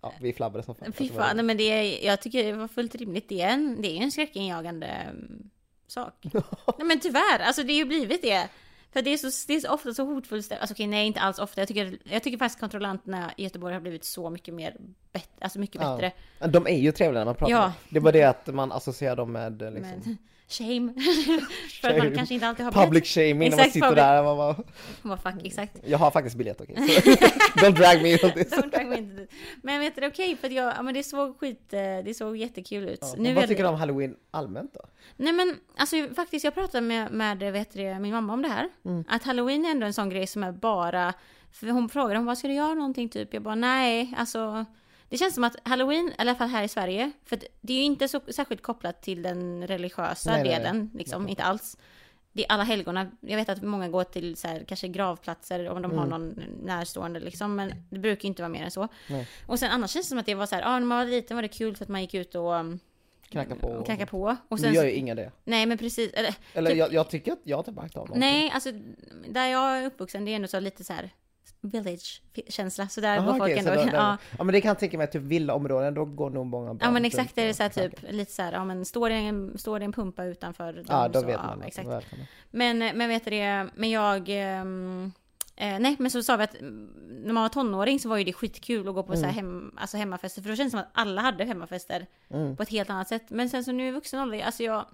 ja, vi flabbrade som fan. Fy Alltså, fan, nej, men det är, jag tycker det var fullt rimligt. Det är en, det är en skräckinjagande mm, sak. nej men tyvärr, alltså det har ju blivit det. För det är så, det är så ofta så hotfullt ställe. Alltså okej, nej inte alls ofta. Jag tycker, jag tycker faktiskt kontrollanterna i Göteborg har blivit så mycket mer bättre, alltså mycket Ja. bättre. Men de är ju trevliga när man pratar Ja. Det var det att man associerar dem med eh, liksom, Men shame. För att man kanske inte alltid har biljett. public shaming när man sitter public- där man bara, Hon var fuck, exakt. jag har faktiskt biljett okej. Så Don't drag me on this. Don't drag me into this. Men vet du, okej för att jag, ja men det såg skit, eh, det såg jättekul ut. Ja. Nu Vad tycker du om halloween allmänt då? Nej men alltså faktiskt jag pratade med, med vet du, min mamma om det här. Mm. Att halloween är ändå en sån grej som är bara, för hon frågade om vad ska du göra någonting typ? Jag bara nej, alltså det känns som att halloween, i alla fall här i Sverige, för det är ju inte så särskilt kopplat till den religiösa Nej, nej, nej. delen, liksom, inte alls. Det är alla helgona, jag vet att många går till så här, kanske gravplatser om de har någon närstående liksom, men det brukar inte vara mer än så. Nej. Och sen annars känns det som att det var så här, ja när man var liten var det kul för att man gick ut och um, Knacka på? knacka på. Och Nu sen, gör ju inga det. nej men precis, eller Eller Typ- jag, jag tycker att jag har inte märkt av någonting. Nej, alltså där jag är uppvuxen det är ändå så lite så här village-känsla. Så där Aha, går folk så ändå. då- ja. ja men det kan jag tänka mig, typ villaområden, då går nog många barn ja men exakt, det är så här typ knackar. lite så här, ja men står det en, står det en pumpa utanför dem Ja, då så, vet ja, man att exakt. Men, men vet du det, men jag... ehm, Eh, nej men så sa vi att mm, när man var tonåring så var ju det skitkul att gå på så här hem, alltså hemmafester. För då kändes det som att alla hade hemmafester Mm. på ett helt annat sätt. Men sen så nu i vuxen ålder, alltså jag...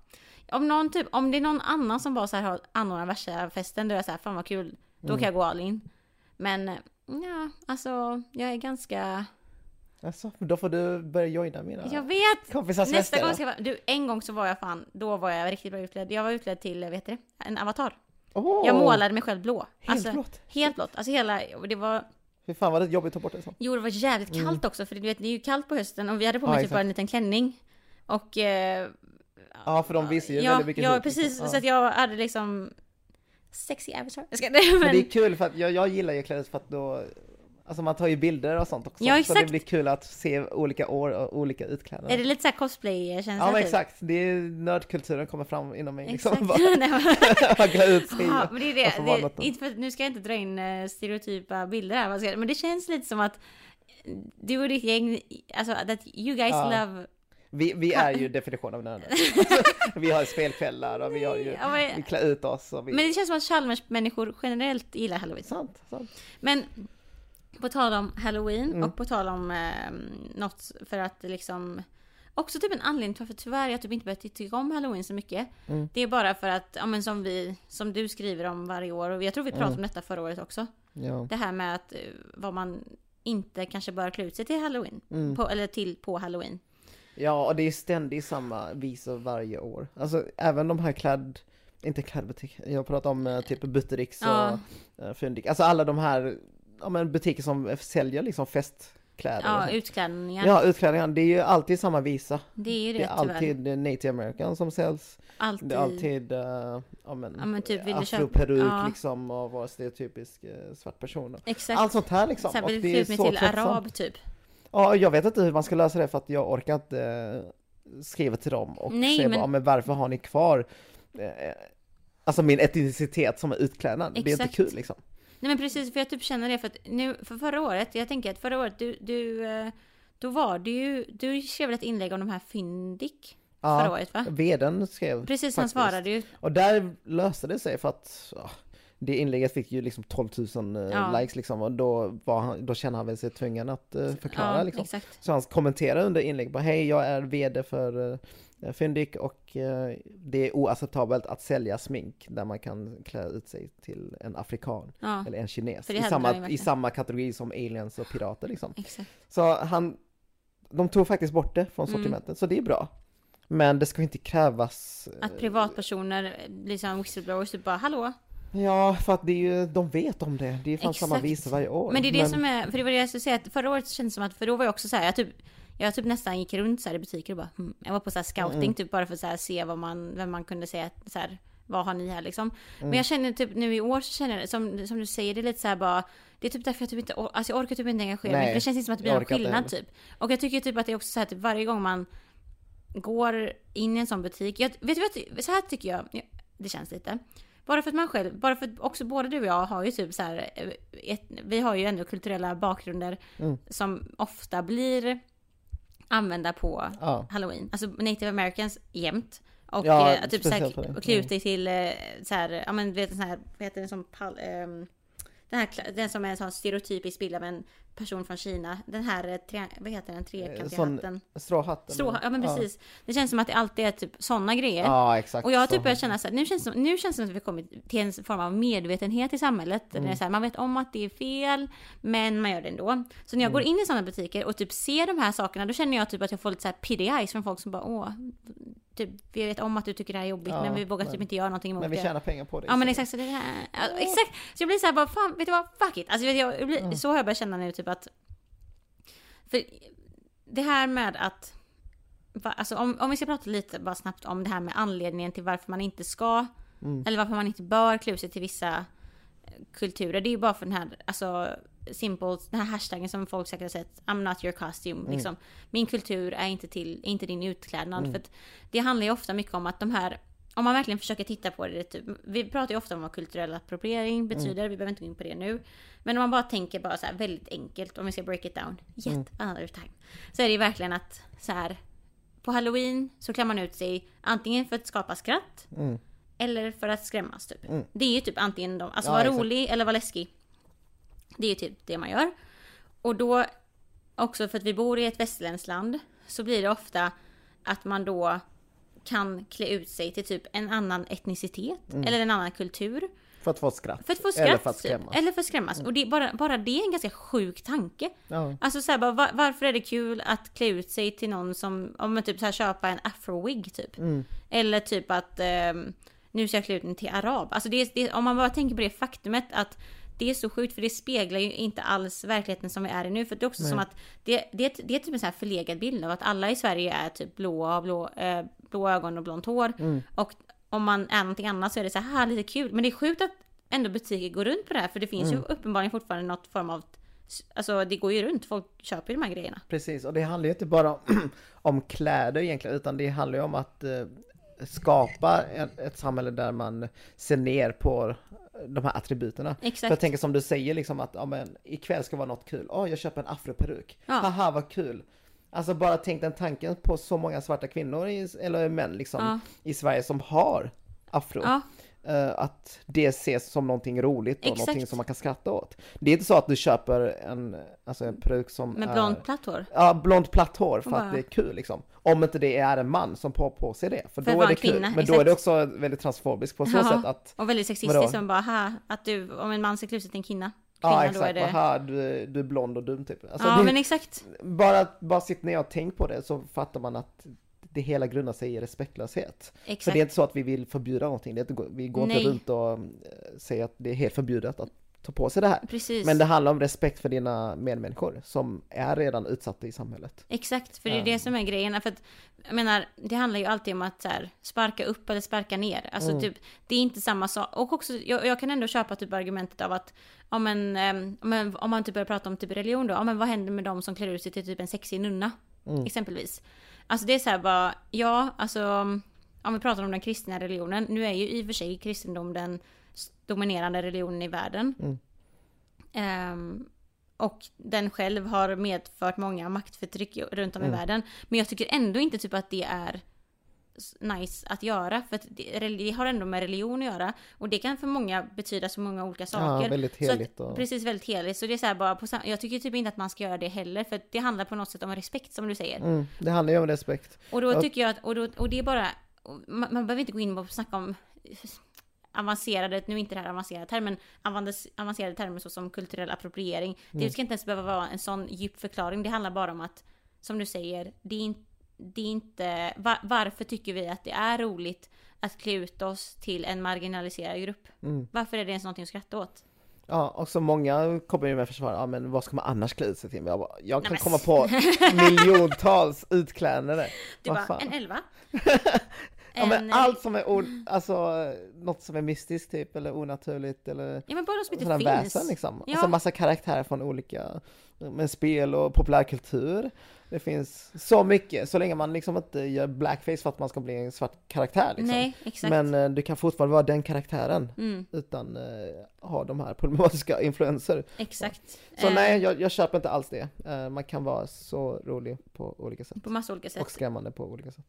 Om någon typ, om det är någon annan som bara så här har anordnar värsta festen, då är jag så här, fan vad kul. Då Mm. kan jag gå all in. Men ja, alltså jag är ganska... Alltså, då får du börja joina mina Jag vet! kompisars Nästa gång ska jag vara... Du, en gång så var jag fan, då var jag riktigt bra utklädd. Jag var utklädd till, vet du det? En avatar. Åh, Jag målade mig själv blå. Helt alltså, blått? Helt blått. Alltså hela, det var, Fy fan vad det jobbigt att ta bort det så. jo det var jävligt kallt också för du vet det är ju kallt på hösten och vi hade på Mm. Mig typ exakt. bara en liten klänning. Och... Eh, Ja, för de visar ju ja, väldigt mycket ja hud, precis. liksom. Så att jag hade liksom... Sexy avatar. Jag ska, Men men, det är kul för att jag, jag gillar ju kläder för att då Alltså man tar ju bilder och sånt också. Ja, Så exakt. det blir kul att se olika år och olika utklädnader. är det lite såhär cosplay-känsla? Ja men typ? exakt, det är nördkulturen kommer fram inom mig liksom. Exakt. Bara, Nej, men- man klär ut sig. Ja, men det är det. Det inte för, nu ska jag inte dra in eh, stereotypa bilder här, men det känns lite som att du och ditt gäng, alltså that you guys Ja. love... Vi, vi är ju definition av nördar. Alltså, vi har spelkvällar och vi har ju, Ja, men- vi klär ut oss vi... Men det känns som att Chalmers-människor generellt gillar halloween. Sant, sant. Men på tal om halloween Mm. och på tal om eh, något för att liksom också typ en anledning till varför tyvärr jag typ inte börjat tycka om halloween så mycket. Mm. Det är bara för att, ja men som vi, som du skriver om varje år och jag tror vi pratade Mm. om detta förra året också. Ja. Det här med att eh, vad man inte kanske bör klä ut sig till halloween. Mm. På, eller till på halloween. Ja, och det är ständigt samma visor varje år. Alltså även de här kläd, inte klädbutiker, jag pratar om eh, typ Buttericks och Ja. ja. Fyndik. Alltså alla de här ja, men butiker som säljer liksom festkläder. och Ja, utklädningar. ja utklädningar, det är ju alltid samma visa. Det är ju Det det, är tyvärr. alltid eh, native american som säljs. Alltid. Det är alltid, uh, ja men, Ja, men typ, du afroperuk ja. liksom och vara stereotypisk uh, svart person. Exakt. Allt sånt här liksom. och vill det klä mig så till arab typ. Ja, jag vet inte hur man ska lösa det för att jag orkar inte eh, skriva till dem och Nej, säga men- bara, "Ja, men varför har ni kvar eh, Alltså min etnicitet som är utklädnad, det är inte Exakt. kul liksom. Nej men precis, för jag typ känner det för att nu, för förra året, jag tänker att förra året, du, du, eh, då var du ju, du skrev ett inlägg om de här Fyndik? Förra Ja, året va? veden skrev Precis, han svarade ju. Och där löste det sig för att ja, det inlägget fick ju liksom 12 000 eh, Ja. likes liksom och då, var han, då kände han väl sig tvungen att eh, förklara Ja, liksom. exakt. Så han kommenterade under inlägg bara hej jag är VD för uh, Fyndik och eh, det är oacceptabelt att sälja smink där man kan klä ut sig till en afrikan Ja, eller en kines i samma, i samma kategori som aliens och pirater liksom. exakt. Så han, de tog faktiskt bort det från Mm. sortimentet så det är bra. Men det ska inte krävas eh, Att privatpersoner, liksom whistleblowers, typ bara hallå? Ja, för att det är ju, de vet om det. Det är fan samma Exakt. visor varje år. Men det är det som är, för det var det jag skulle säga, att förra året kändes det som att, för då var jag också så här, jag typ jag typ nästan gick runt så här i butiker och bara hmm. Jag var på så här scouting Mm. typ bara för att så här se vad man, vem man kunde säga så här, vad har ni här liksom. Mm. Men jag känner typ nu i år så känner jag, som, som du säger, det är lite så här bara Det är typ därför jag typ inte, alltså jag orkar typ inte engagera mig det känns inte som att det blir någon skillnad typ. Och jag tycker typ att det är också så här typ varje gång man går in i en sån butik, jag, vet du vad, så här tycker jag, ja, det känns lite. Bara för att man själv, bara för att också både du och jag har ju typ så här, eh, ett, vi har ju ändå kulturella bakgrunder Mm. som ofta blir använda på Ja, halloween. Alltså native americans jämt. Och Ja, eh, typ såhär, dig till eh, såhär, ja men du vet en sån här, vad heter det som pall, ehm, den här, den som är en sån stereotypisk bild av en person från Kina. Den här, eh, tre, vad heter den, trekantiga hatten. stråhatten. Strå, ja men precis. Det känns som att det alltid är typ såna grejer. Ja, exakt. Och jag har typ börjat känna så här, nu känns, det som, nu känns det som att vi kommit till en form av medvetenhet i samhället. Där Mm. så här, man vet om att det är fel, men man gör det ändå. Så när jag går Mm. in i sådana butiker och typ ser de här sakerna, då känner jag typ att jag får lite så här pity eyes från folk som bara åh, typ, vi vet om att du tycker det här är jobbigt, Ja, men vi vågar typ men- inte göra någonting emot Men vi det. tjänar pengar på det. Ja men exakt, så det här, ja, exakt. Så jag blir så här bara, fan, vet du vad, fuck it. Alltså jag, jag blir, Mm. så har jag börjat känna nu typ att, för det här med att, alltså om, om vi ska prata lite bara snabbt om det här med anledningen till varför man inte ska, Mm. eller varför man inte bör klä sig till vissa kulturer. Det är ju bara för den här, alltså simple, den här hashtaggen som folk säkert har sett, I'm not your costume. Mm. Liksom. Min kultur är inte, till, inte din utklädnad. För att det handlar ju ofta mycket om att de här, om man verkligen försöker titta på det, typ, vi pratar ju ofta om vad kulturell appropriering betyder, vi behöver inte gå in på det nu. Men om man bara tänker bara så här väldigt enkelt, om vi ska break it down, yet another time. Så är det ju verkligen att så här, på halloween så klär man ut sig antingen för att skapa skratt, Mm. eller för att skrämmas typ. Mm. Det är ju typ antingen de, alltså Ja, vara rolig eller vara läskig. Det är ju typ det man gör. Och då, också för att vi bor i ett västerländskt land, så blir det ofta att man då kan klä ut sig till typ en annan etnicitet eller en annan kultur. För att få skratt. För att få skratt. Eller för att typ. skrämmas. Eller för att skrämmas. Och det, bara, bara det är en ganska sjuk tanke. Ja. Alltså så här, bara, var, varför är det kul att klä ut sig till någon som, om man typ så här köpa en afro-wig typ. Mm. Eller typ att ehm, nu ska jag klä ut mig till arab. Alltså det, det, om man bara tänker på det faktumet att det är så sjukt för det speglar ju inte alls verkligheten som vi är i nu. För det är också Nej. som att det, det, det är typ en så här förlegad bild av att alla i Sverige är typ blåa, blå, eh, blå ögon och blont hår. Mm. Och om man är någonting annat så är det så här lite kul. Men det är sjukt att ändå butiker går runt på det här. För det finns Mm. ju uppenbarligen fortfarande något form av Alltså det går ju runt, folk köper ju de här grejerna. Precis, och det handlar ju inte bara om, om kläder egentligen, utan det handlar ju om att eh, skapa ett, ett samhälle där man ser ner på de här attributerna. För jag Exakt. tänker som du säger liksom att, ja men ikväll ska vara något kul. Åh, jag köper en afroperuk. Ja. Haha, vad kul. Alltså bara tänk den tanken på så många svarta kvinnor, i, eller män liksom, Ja. i Sverige som har afro. Ja, att det ses som någonting roligt och Exakt. någonting som man kan skratta åt. Det är inte så att du köper en, alltså en produkt som Med är... blont platt hår. Ja, blont platt hår för Och att bara- det är kul liksom. Om inte det är en man som på, på sig det, för, För då är det kul. kvinna, Men då är det exakt. också väldigt transfobiskt på så Ja. sätt att Och väldigt sexistiskt som bara, ha, att du, om en man ser klus ut en kvinna. kvinna Ja exakt, det... Aha, du, du är blond och dum typ. Alltså, ja det, men exakt. bara, bara sitt ner och tänk på det så fattar man att det hela grundar sig i respektlöshet. För Exakt. det är inte så att vi vill förbjuda någonting, det är inte, vi går Nej. inte runt och eh, säger att det är helt förbjudet att ta på sig det här. Precis. Men det handlar om respekt för dina medmänniskor som är redan utsatta i samhället. Exakt, för det är det som är grejen. För att, jag menar, det handlar ju alltid om att så här, sparka upp eller sparka ner. Alltså Mm. typ, det är inte samma sak. Och också, jag, jag kan ändå köpa typ argumentet av att, ja men, ehm, men om man typ börjar prata om typ religion då, ja men vad händer med de som klär ut sig till typ en sexig nunna? Mm. Exempelvis. Alltså det är så här bara, ja alltså, om vi pratar om den kristna religionen, nu är ju i och för sig kristendom den dominerande religionen i världen. Mm. Ehm, och den själv har medfört många maktförtryck runt om i Mm. världen. Men jag tycker ändå inte typ att det är nice att göra. För att det, det har ändå med religion att göra. Och det kan för många betyda så många olika saker. Ja, väldigt Så att- heligt och... Precis, väldigt heligt. Så det är så här bara på Jag tycker typ inte att man ska göra det heller. För att det handlar på något sätt om respekt som du säger. Mm, det handlar ju om respekt. Och då tycker jag att, och, då, och det är bara, man, man behöver inte gå in och snacka om avancerade, nu är inte det här avancerade termer, men avandes- avancerade termer såsom kulturell appropriering. Mm. Det ska inte ens behöva vara en sån djup förklaring. Det handlar bara om att, som du säger, det är, in, det är inte, va, varför tycker vi att det är roligt att klä ut oss till en marginaliserad grupp? Mm. Varför är det ens någonting att skratta åt? Ja, och så många kommer ju med försvar, ja men vad ska man annars klä ut sig till? Jag, bara, jag kan Nej, komma på miljontals utklädnader. Du bara, en elva? Ja men En, allt som är, o- alltså något som är mystiskt typ, eller onaturligt eller Ja men bara de som inte finns. väsen liksom. Ja. Alltså massa karaktärer från olika, med spel och populärkultur. Det finns så mycket, så länge man liksom inte gör blackface för att man ska bli en svart karaktär liksom. Nej, exakt. Men eh, du kan fortfarande vara den karaktären Mm, utan eh, ha de här problematiska influenser. exakt. Så Eh, nej, jag, jag köper inte alls det. Eh, man kan vara så rolig på olika sätt. På massa olika sätt. Och skrämmande på olika sätt.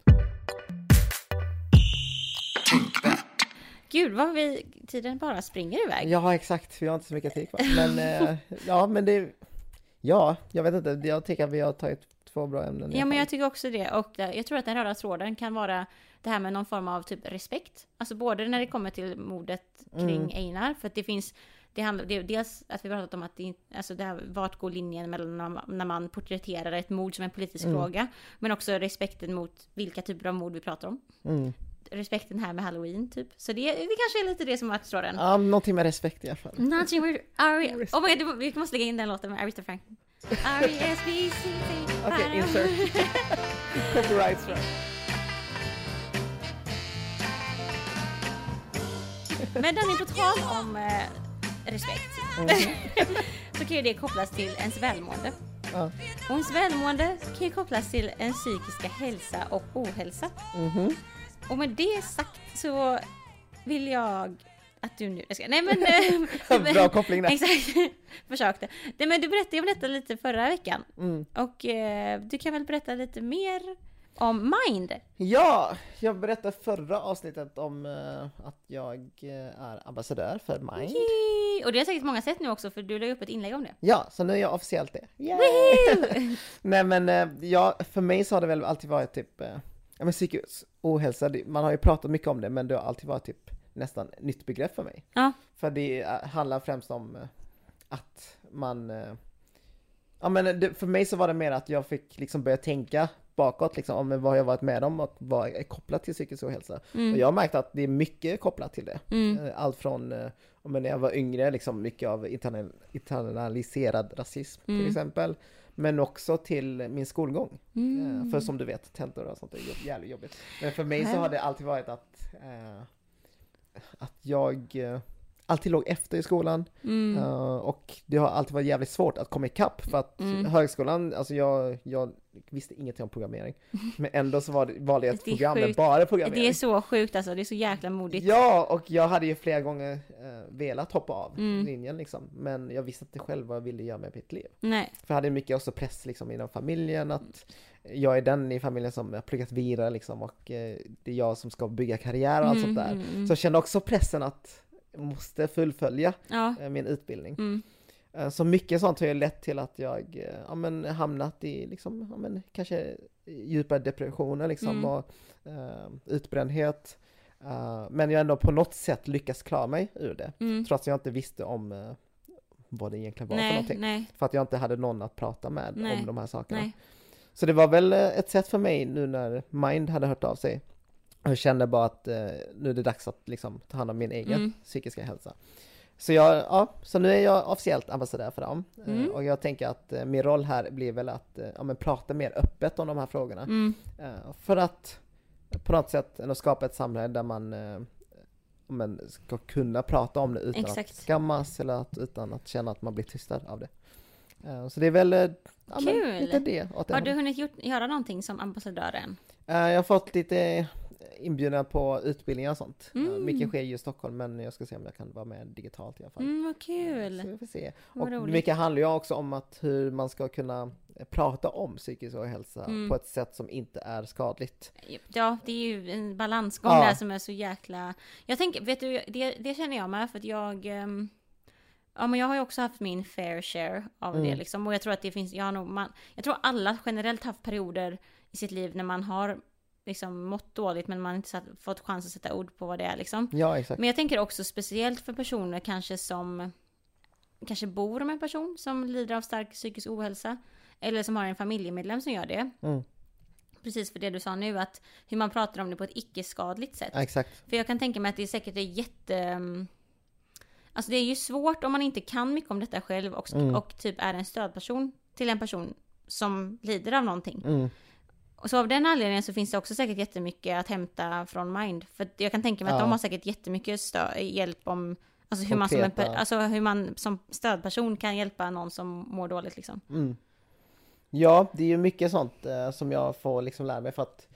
Gud vad vi, tiden bara springer iväg. Ja, exakt. Vi har inte så mycket tid kvar. Men eh, ja, men det... Ja, jag vet inte. Jag tycker att vi har tagit två bra ämnen. Ja men jag tycker också det. Och det- jag tror att den röda tråden kan vara det här med någon form av typ respekt. Alltså både när det kommer till mordet kring Mm. Einar. För att det finns, det handlar, det dels att vi pratat om att det, alltså det här, vart går linjen mellan när man, när man porträtterar ett mord som en politisk Mm. fråga. Men också respekten mot vilka typer av mord vi pratar om. Mm. Respekten här med halloween typ. Så det, det kanske är lite det som är tråden. Ja, någonting med respekt i alla fall. Nothing with Ari... Oh my god, vi måste lägga in den låten med Aretha Franklin. R-E-S-B-C Okej, insert. Copyright strike. Men Danny, på tal om eh, respekt. så kan ju det kopplas till ens välmående. Ja. Och ens välmående kan ju kopplas till ens psykiska hälsa och ohälsa. Mhm. Och med det sagt så vill jag att du nu... Nej men... eh, Bra koppling där. Exakt. Försökte. Nej men du berättade, jag berättade lite förra veckan. Mm. Och eh, du kan väl berätta lite mer om Mind? Ja, jag berättade förra avsnittet om eh, att jag eh, är ambassadör för Mind. Yay! Och det har säkert många sett nu också för du la ju upp ett inlägg om det. Ja, så nu är jag officiellt det. Nej men eh, ja, för mig så har det väl alltid varit typ, eh, ja men psykisk ohälsa, man har ju pratat mycket om det men det har alltid varit typ nästan nytt begrepp för mig. Ja. För det handlar främst om eh, att man, eh, ja men det, för mig så var det mer att jag fick liksom börja tänka bakåt liksom om vad jag varit med om och vad är kopplat till psykisk ohälsa. Mm. Och jag har märkt att det är mycket kopplat till det. Mm. Eh, Allt från, om när jag var yngre, liksom mycket av internal, internaliserad rasism Mm. till exempel. Men också till min skolgång. Mm. Eh, För som du vet, tentor och sånt är jävligt jobbigt. Men för mig så har det alltid varit att, eh, att jag eh, alltid låg efter i skolan. Mm. Uh, och det har alltid varit jävligt svårt att komma ikapp för att Mm. högskolan, alltså jag, jag visste ingenting om programmering. Men ändå så var det, valde jag ett program med bara programmering. Det är så sjukt alltså, det är så jäkla modigt. Ja, och jag hade ju flera gånger eh, velat hoppa av Mm. linjen liksom. Men jag visste inte själv vad jag ville göra med mitt liv. Nej. För jag hade mycket också press liksom inom familjen att jag är den i familjen som har pluggat vidare liksom och eh, det är jag som ska bygga karriär och allt Mm, sånt där. mm, mm. Så jag kände också pressen att måste fullfölja Ja. eh, min utbildning. Mm. Eh, Så mycket sånt har ju lett till att jag eh, ja, men, hamnat i liksom, ja, men, kanske djupa depressioner liksom Mm. och eh, utbrändhet. Eh, men jag ändå på något sätt lyckats klara mig ur det. Mm. Trots att jag inte visste om eh, vad det egentligen var för Nej, någonting. nej, För att jag inte hade någon att prata med Nej, om de här sakerna. Så det var väl ett sätt för mig nu när Mind hade hört av sig. Jag kände bara att eh, nu är det dags att liksom ta hand om min egen Mm. psykiska hälsa. Så jag, ja, så nu är jag officiellt ambassadör för dem. Eh, Mm. Och jag tänker att eh, min roll här blir väl att eh, ja, men prata mer öppet om de här frågorna. Mm. För att på något sätt ändå skapa ett samhälle där man men ska kunna prata om det utan Exakt. att skammas eller att, utan att känna att man blir tystad av det. Så det är väl ja, Kul. lite det. Har du hunnit gjort, göra någonting som ambassadör än? Jag har fått lite inbjudningar på utbildningar och sånt. Eh, Mm. Mycket sker ju i Stockholm men jag ska se om jag kan vara med digitalt i alla fall. Mm, vad Så kul! vi får se. Vad Och roligt. mycket handlar ju också om att hur man ska kunna eh, prata om psykisk ohälsa Mm. på ett sätt som inte är skadligt. Ja, det är ju en balansgång Ja. där som är så jäkla... Jag tänker, vet du, det, det känner jag med för att jag... ehm, Ja men jag har ju också haft min fair share av det Mm. liksom och jag tror att det finns, jag har nog, man, jag tror alla generellt haft perioder i sitt liv när man har liksom mått dåligt men man inte satt, fått chans att sätta ord på vad det är liksom. Ja, exakt. Men jag tänker också speciellt för personer kanske som kanske bor med en person som lider av stark psykisk ohälsa. Eller som har en familjemedlem som gör det. Mm. Precis för det du sa nu, att hur man pratar om det på ett icke-skadligt sätt. Ja, exakt. För jag kan tänka mig att det säkert är jätte... mm, Alltså det är ju svårt om man inte kan mycket om detta själv och, Mm. och typ är en stödperson till en person som lider av någonting. Mm. Och så av den anledningen så finns det också säkert jättemycket att hämta från Mind. För att jag kan tänka mig att Ja. de har säkert jättemycket hjälp om Alltså hur, man som en, alltså hur man som stödperson kan hjälpa någon som mår dåligt liksom. Mm. Ja, det är ju mycket sånt eh, som jag får liksom lära mig för att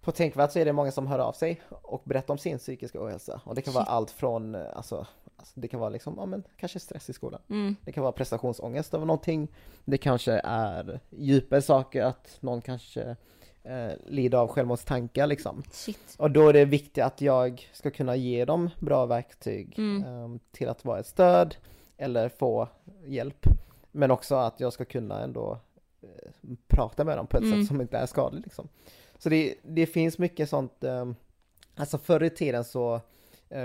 på Tänkvärt så är det många som hör av sig och berättar om sin psykiska ohälsa. Och det kan vara Shit. allt från, eh, alltså, alltså det kan vara liksom, ja men kanske stress i skolan. Mm. Det kan vara prestationsångest över någonting. Det kanske är djupare saker, att någon kanske eh, lider av självmordstankar liksom. Shit. Och då är det viktigt att jag ska kunna ge dem bra verktyg Mm. ehm, till att vara ett stöd eller få hjälp. Men också att jag ska kunna ändå eh, prata med dem på ett Mm. sätt som inte är skadligt liksom. Så det, det finns mycket sånt, ehm, alltså förr i tiden så eh,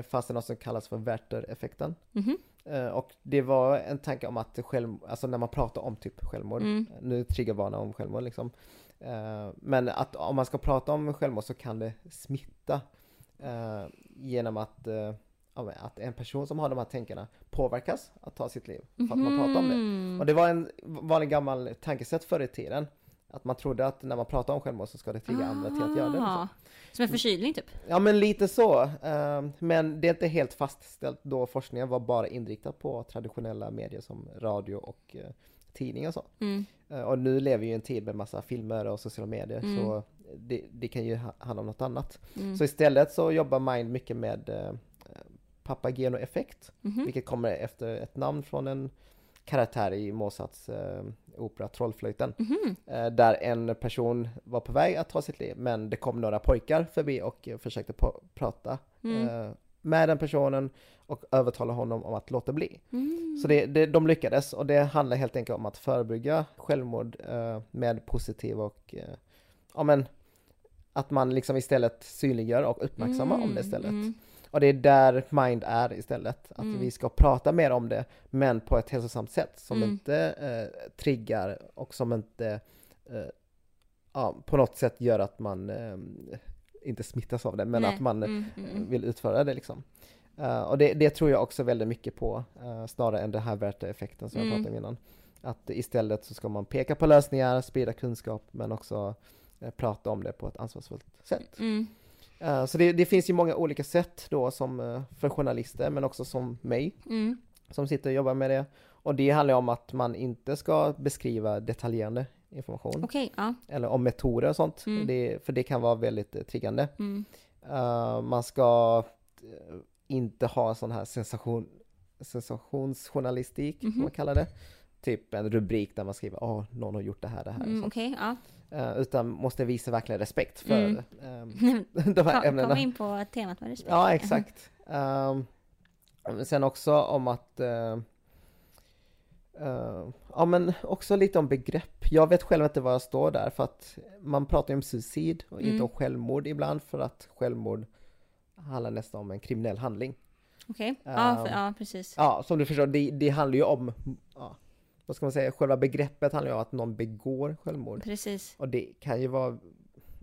fanns det något som kallas för Werther-effekten. Mhm. Eh, Och det var en tanke om att själv, alltså när man pratar om typ självmord, Mm. nu triggervarnar om självmord liksom. Eh, Men att om man ska prata om självmord så kan det smitta eh, genom att, eh, att en person som har de här tänkarna påverkas att ta sitt liv för att man pratar om det. Mhm. Och det var en vanlig gammal tankesätt förr i tiden. Att man trodde att när man pratar om självmord så ska det trigga andra till att göra det. Liksom. Som en förkylning typ? Ja men lite så. eh, Men det är inte helt fastställt då forskningen var bara inriktad på traditionella medier som radio och eh, tidning och så. Mm. Eh, Och nu lever vi i en tid med massa filmer och sociala medier Mm. så det, det kan ju ha- handla om något annat. Mm. Så istället så jobbar Mind mycket med Papageno-effekt, Mhm. vilket kommer efter ett namn från en karaktär i Mozarts eh, opera Trollflöjten. Mhm. Eh, där en person var på väg att ta sitt liv men det kom några pojkar förbi och försökte prata Mm. eh, med den personen och övertala honom om att låta bli. Mm. Så det, det, de lyckades och det handlar helt enkelt om att förebygga självmord eh, med positiv och eh, ja men att man liksom istället synliggör och uppmärksammar om det istället. Och det är där Mind är istället. Att Mm. vi ska prata mer om det men på ett hälsosamt sätt som Mm. inte eh, triggar och som inte eh, ja, på något sätt gör att man eh, inte smittas av det men Nej. att man Mm, mm, mm. vill utföra det liksom. Eh, och det, det tror jag också väldigt mycket på, eh, snarare än den här Werther-effekten som jag Mm. pratade om innan. Att istället så ska man peka på lösningar, sprida kunskap, men också eh, prata om det på ett ansvarsfullt sätt. Mm. Eh, Så det, det finns ju många olika sätt då som eh, för journalister men också som mig Mm. som sitter och jobbar med det. Och det handlar om att man inte ska beskriva detaljerande information Okej, ja. eller om metoder och sånt. Mm. Det, för det kan vara väldigt eh, triggande. Mm. Eh, man ska inte ha sån här sensation, sensationsjournalistik, som Mhm. man kallar det. Typ en rubrik där man skriver åh, någon har gjort det här, det här. Mm. Okej, ja. Eh, utan måste visa verkligen respekt för Mm. ehm, de här Kom, ämnena. kom in på temat med respekt. Ja, exakt. Um, sen också om att eh, eh, Ja men också lite om begrepp. Jag vet själv inte vad jag står där för att man pratar ju om suicid och Mm. inte om självmord ibland för att självmord handlar nästan om en kriminell handling. Okej, ja, för, Ehm, ja precis. Ja, som du förstår, det, det handlar ju om, ja, vad ska man säga, själva begreppet handlar ju om att någon begår självmord. Precis. Och det kan ju vara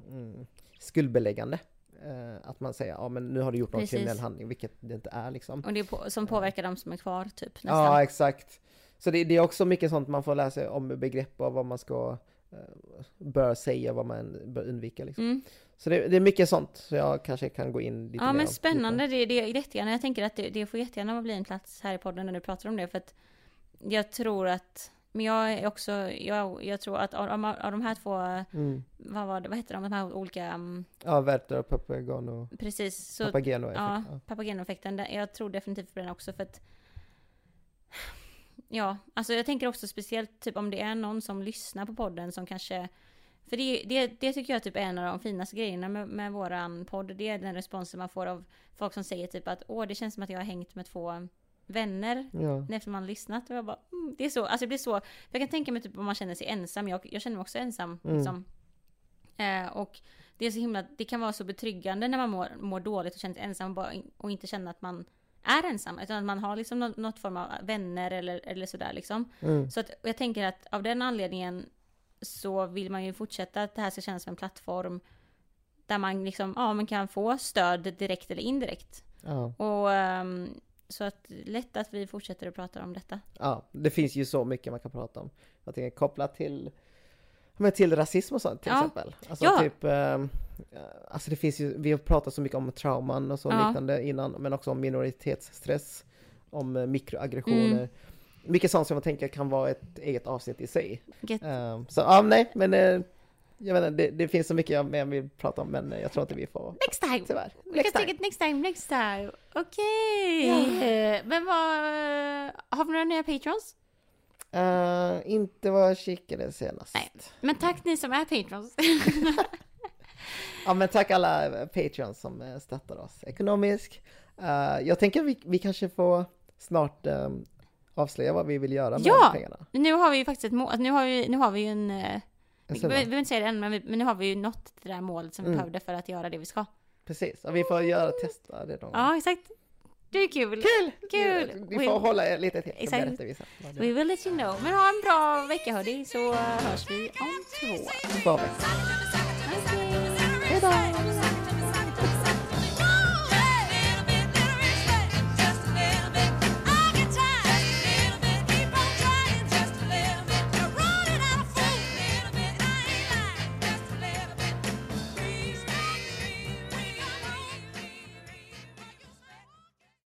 mm, skuldbeläggande. Eh, att man säger, ja men nu har du gjort någon Precis. kriminell handling, vilket det inte är liksom. Och det är på, som påverkar de som är kvar, typ. Nästan. Ja, exakt. Så det, det är också mycket sånt man får lära sig om begrepp och vad man ska eh, bör säga, vad man bör undvika liksom. Mm. Så det, det är mycket sånt, så jag kanske kan gå in lite Ja mer men och spännande, det, det är jättegärna. Jag tänker att det, det får jättegärna bli en plats här i podden när du pratar om det för att jag tror att, men jag är också, jag, jag tror att av, av, av de här två. Mm. vad var det, vad heter de, de här olika, mm, Ja, Werther och Papageno, precis, så, Papageno ja. Papageno-effekten, jag tror definitivt på den också för att Ja, alltså jag tänker också speciellt typ om det är någon som lyssnar på podden som kanske För det, det, det tycker jag typ är en av de finaste grejerna med, med våran podd. Det är den responsen man får av folk som säger typ att åh det känns som att jag har hängt med två vänner ja. efter man har lyssnat. Och jag bara, mm, det är så, alltså det blir så. Jag kan tänka mig typ om man känner sig ensam. Jag, jag känner mig också ensam. Mm. Liksom. Eh, och det är så himla, det kan vara så betryggande när man mår, mår dåligt och känner sig ensam och, bara, och inte känna att man är ensam. Utan att man har liksom något, något form av vänner eller, eller sådär liksom. Mm. Så att, jag tänker att av den anledningen så vill man ju fortsätta att det här ska kännas som en plattform där man liksom, ja man kan få stöd direkt eller indirekt. Ja. Och ehm, så att lätt att vi fortsätter att prata om detta. ja, det finns ju så mycket man kan prata om. Jag tänker kopplat till men till rasism och sånt till Ja. exempel. Alltså Ja. typ, eh, alltså det finns ju, vi har pratat så mycket om trauman och så Ja. liknande innan, men också om minoritetsstress, om eh, mikroaggressioner. Mm. Mycket sånt som jag tänker kan vara ett eget avsnitt i sig. Get- Eh, så ja, nej, men eh, jag vet inte, det, det finns så mycket jag mer vill prata om, men jag tror inte vi får, Next time! tyvärr. We Next time. next time, next time. Okej! Eh, Men vad... Har vi några nya patrons? Eh, inte vad jag kikade senast. Nej. Men tack ni som är patrons. Ja men tack alla eh, patreons som eh, stöttar oss ekonomiskt. Eh, jag tänker vi, vi kanske får snart eh, avslöja vad vi vill göra med Ja! pengarna. nu har vi ju faktiskt ett mål. Nu har vi, nu har vi ju en... Vi, vi behöver inte säga det än, men, vi, men nu har vi ju nått det där målet som vi mm. behövde för att göra det vi ska. Precis, och vi får göra test va? Det ja, exakt. Det är kul! Kul! kul. Vi får we, hålla lite till. Exakt. We will let you know. Men ha en bra vecka hörni, så hörs vi om två. Bra vecka. Okay. Hejdå!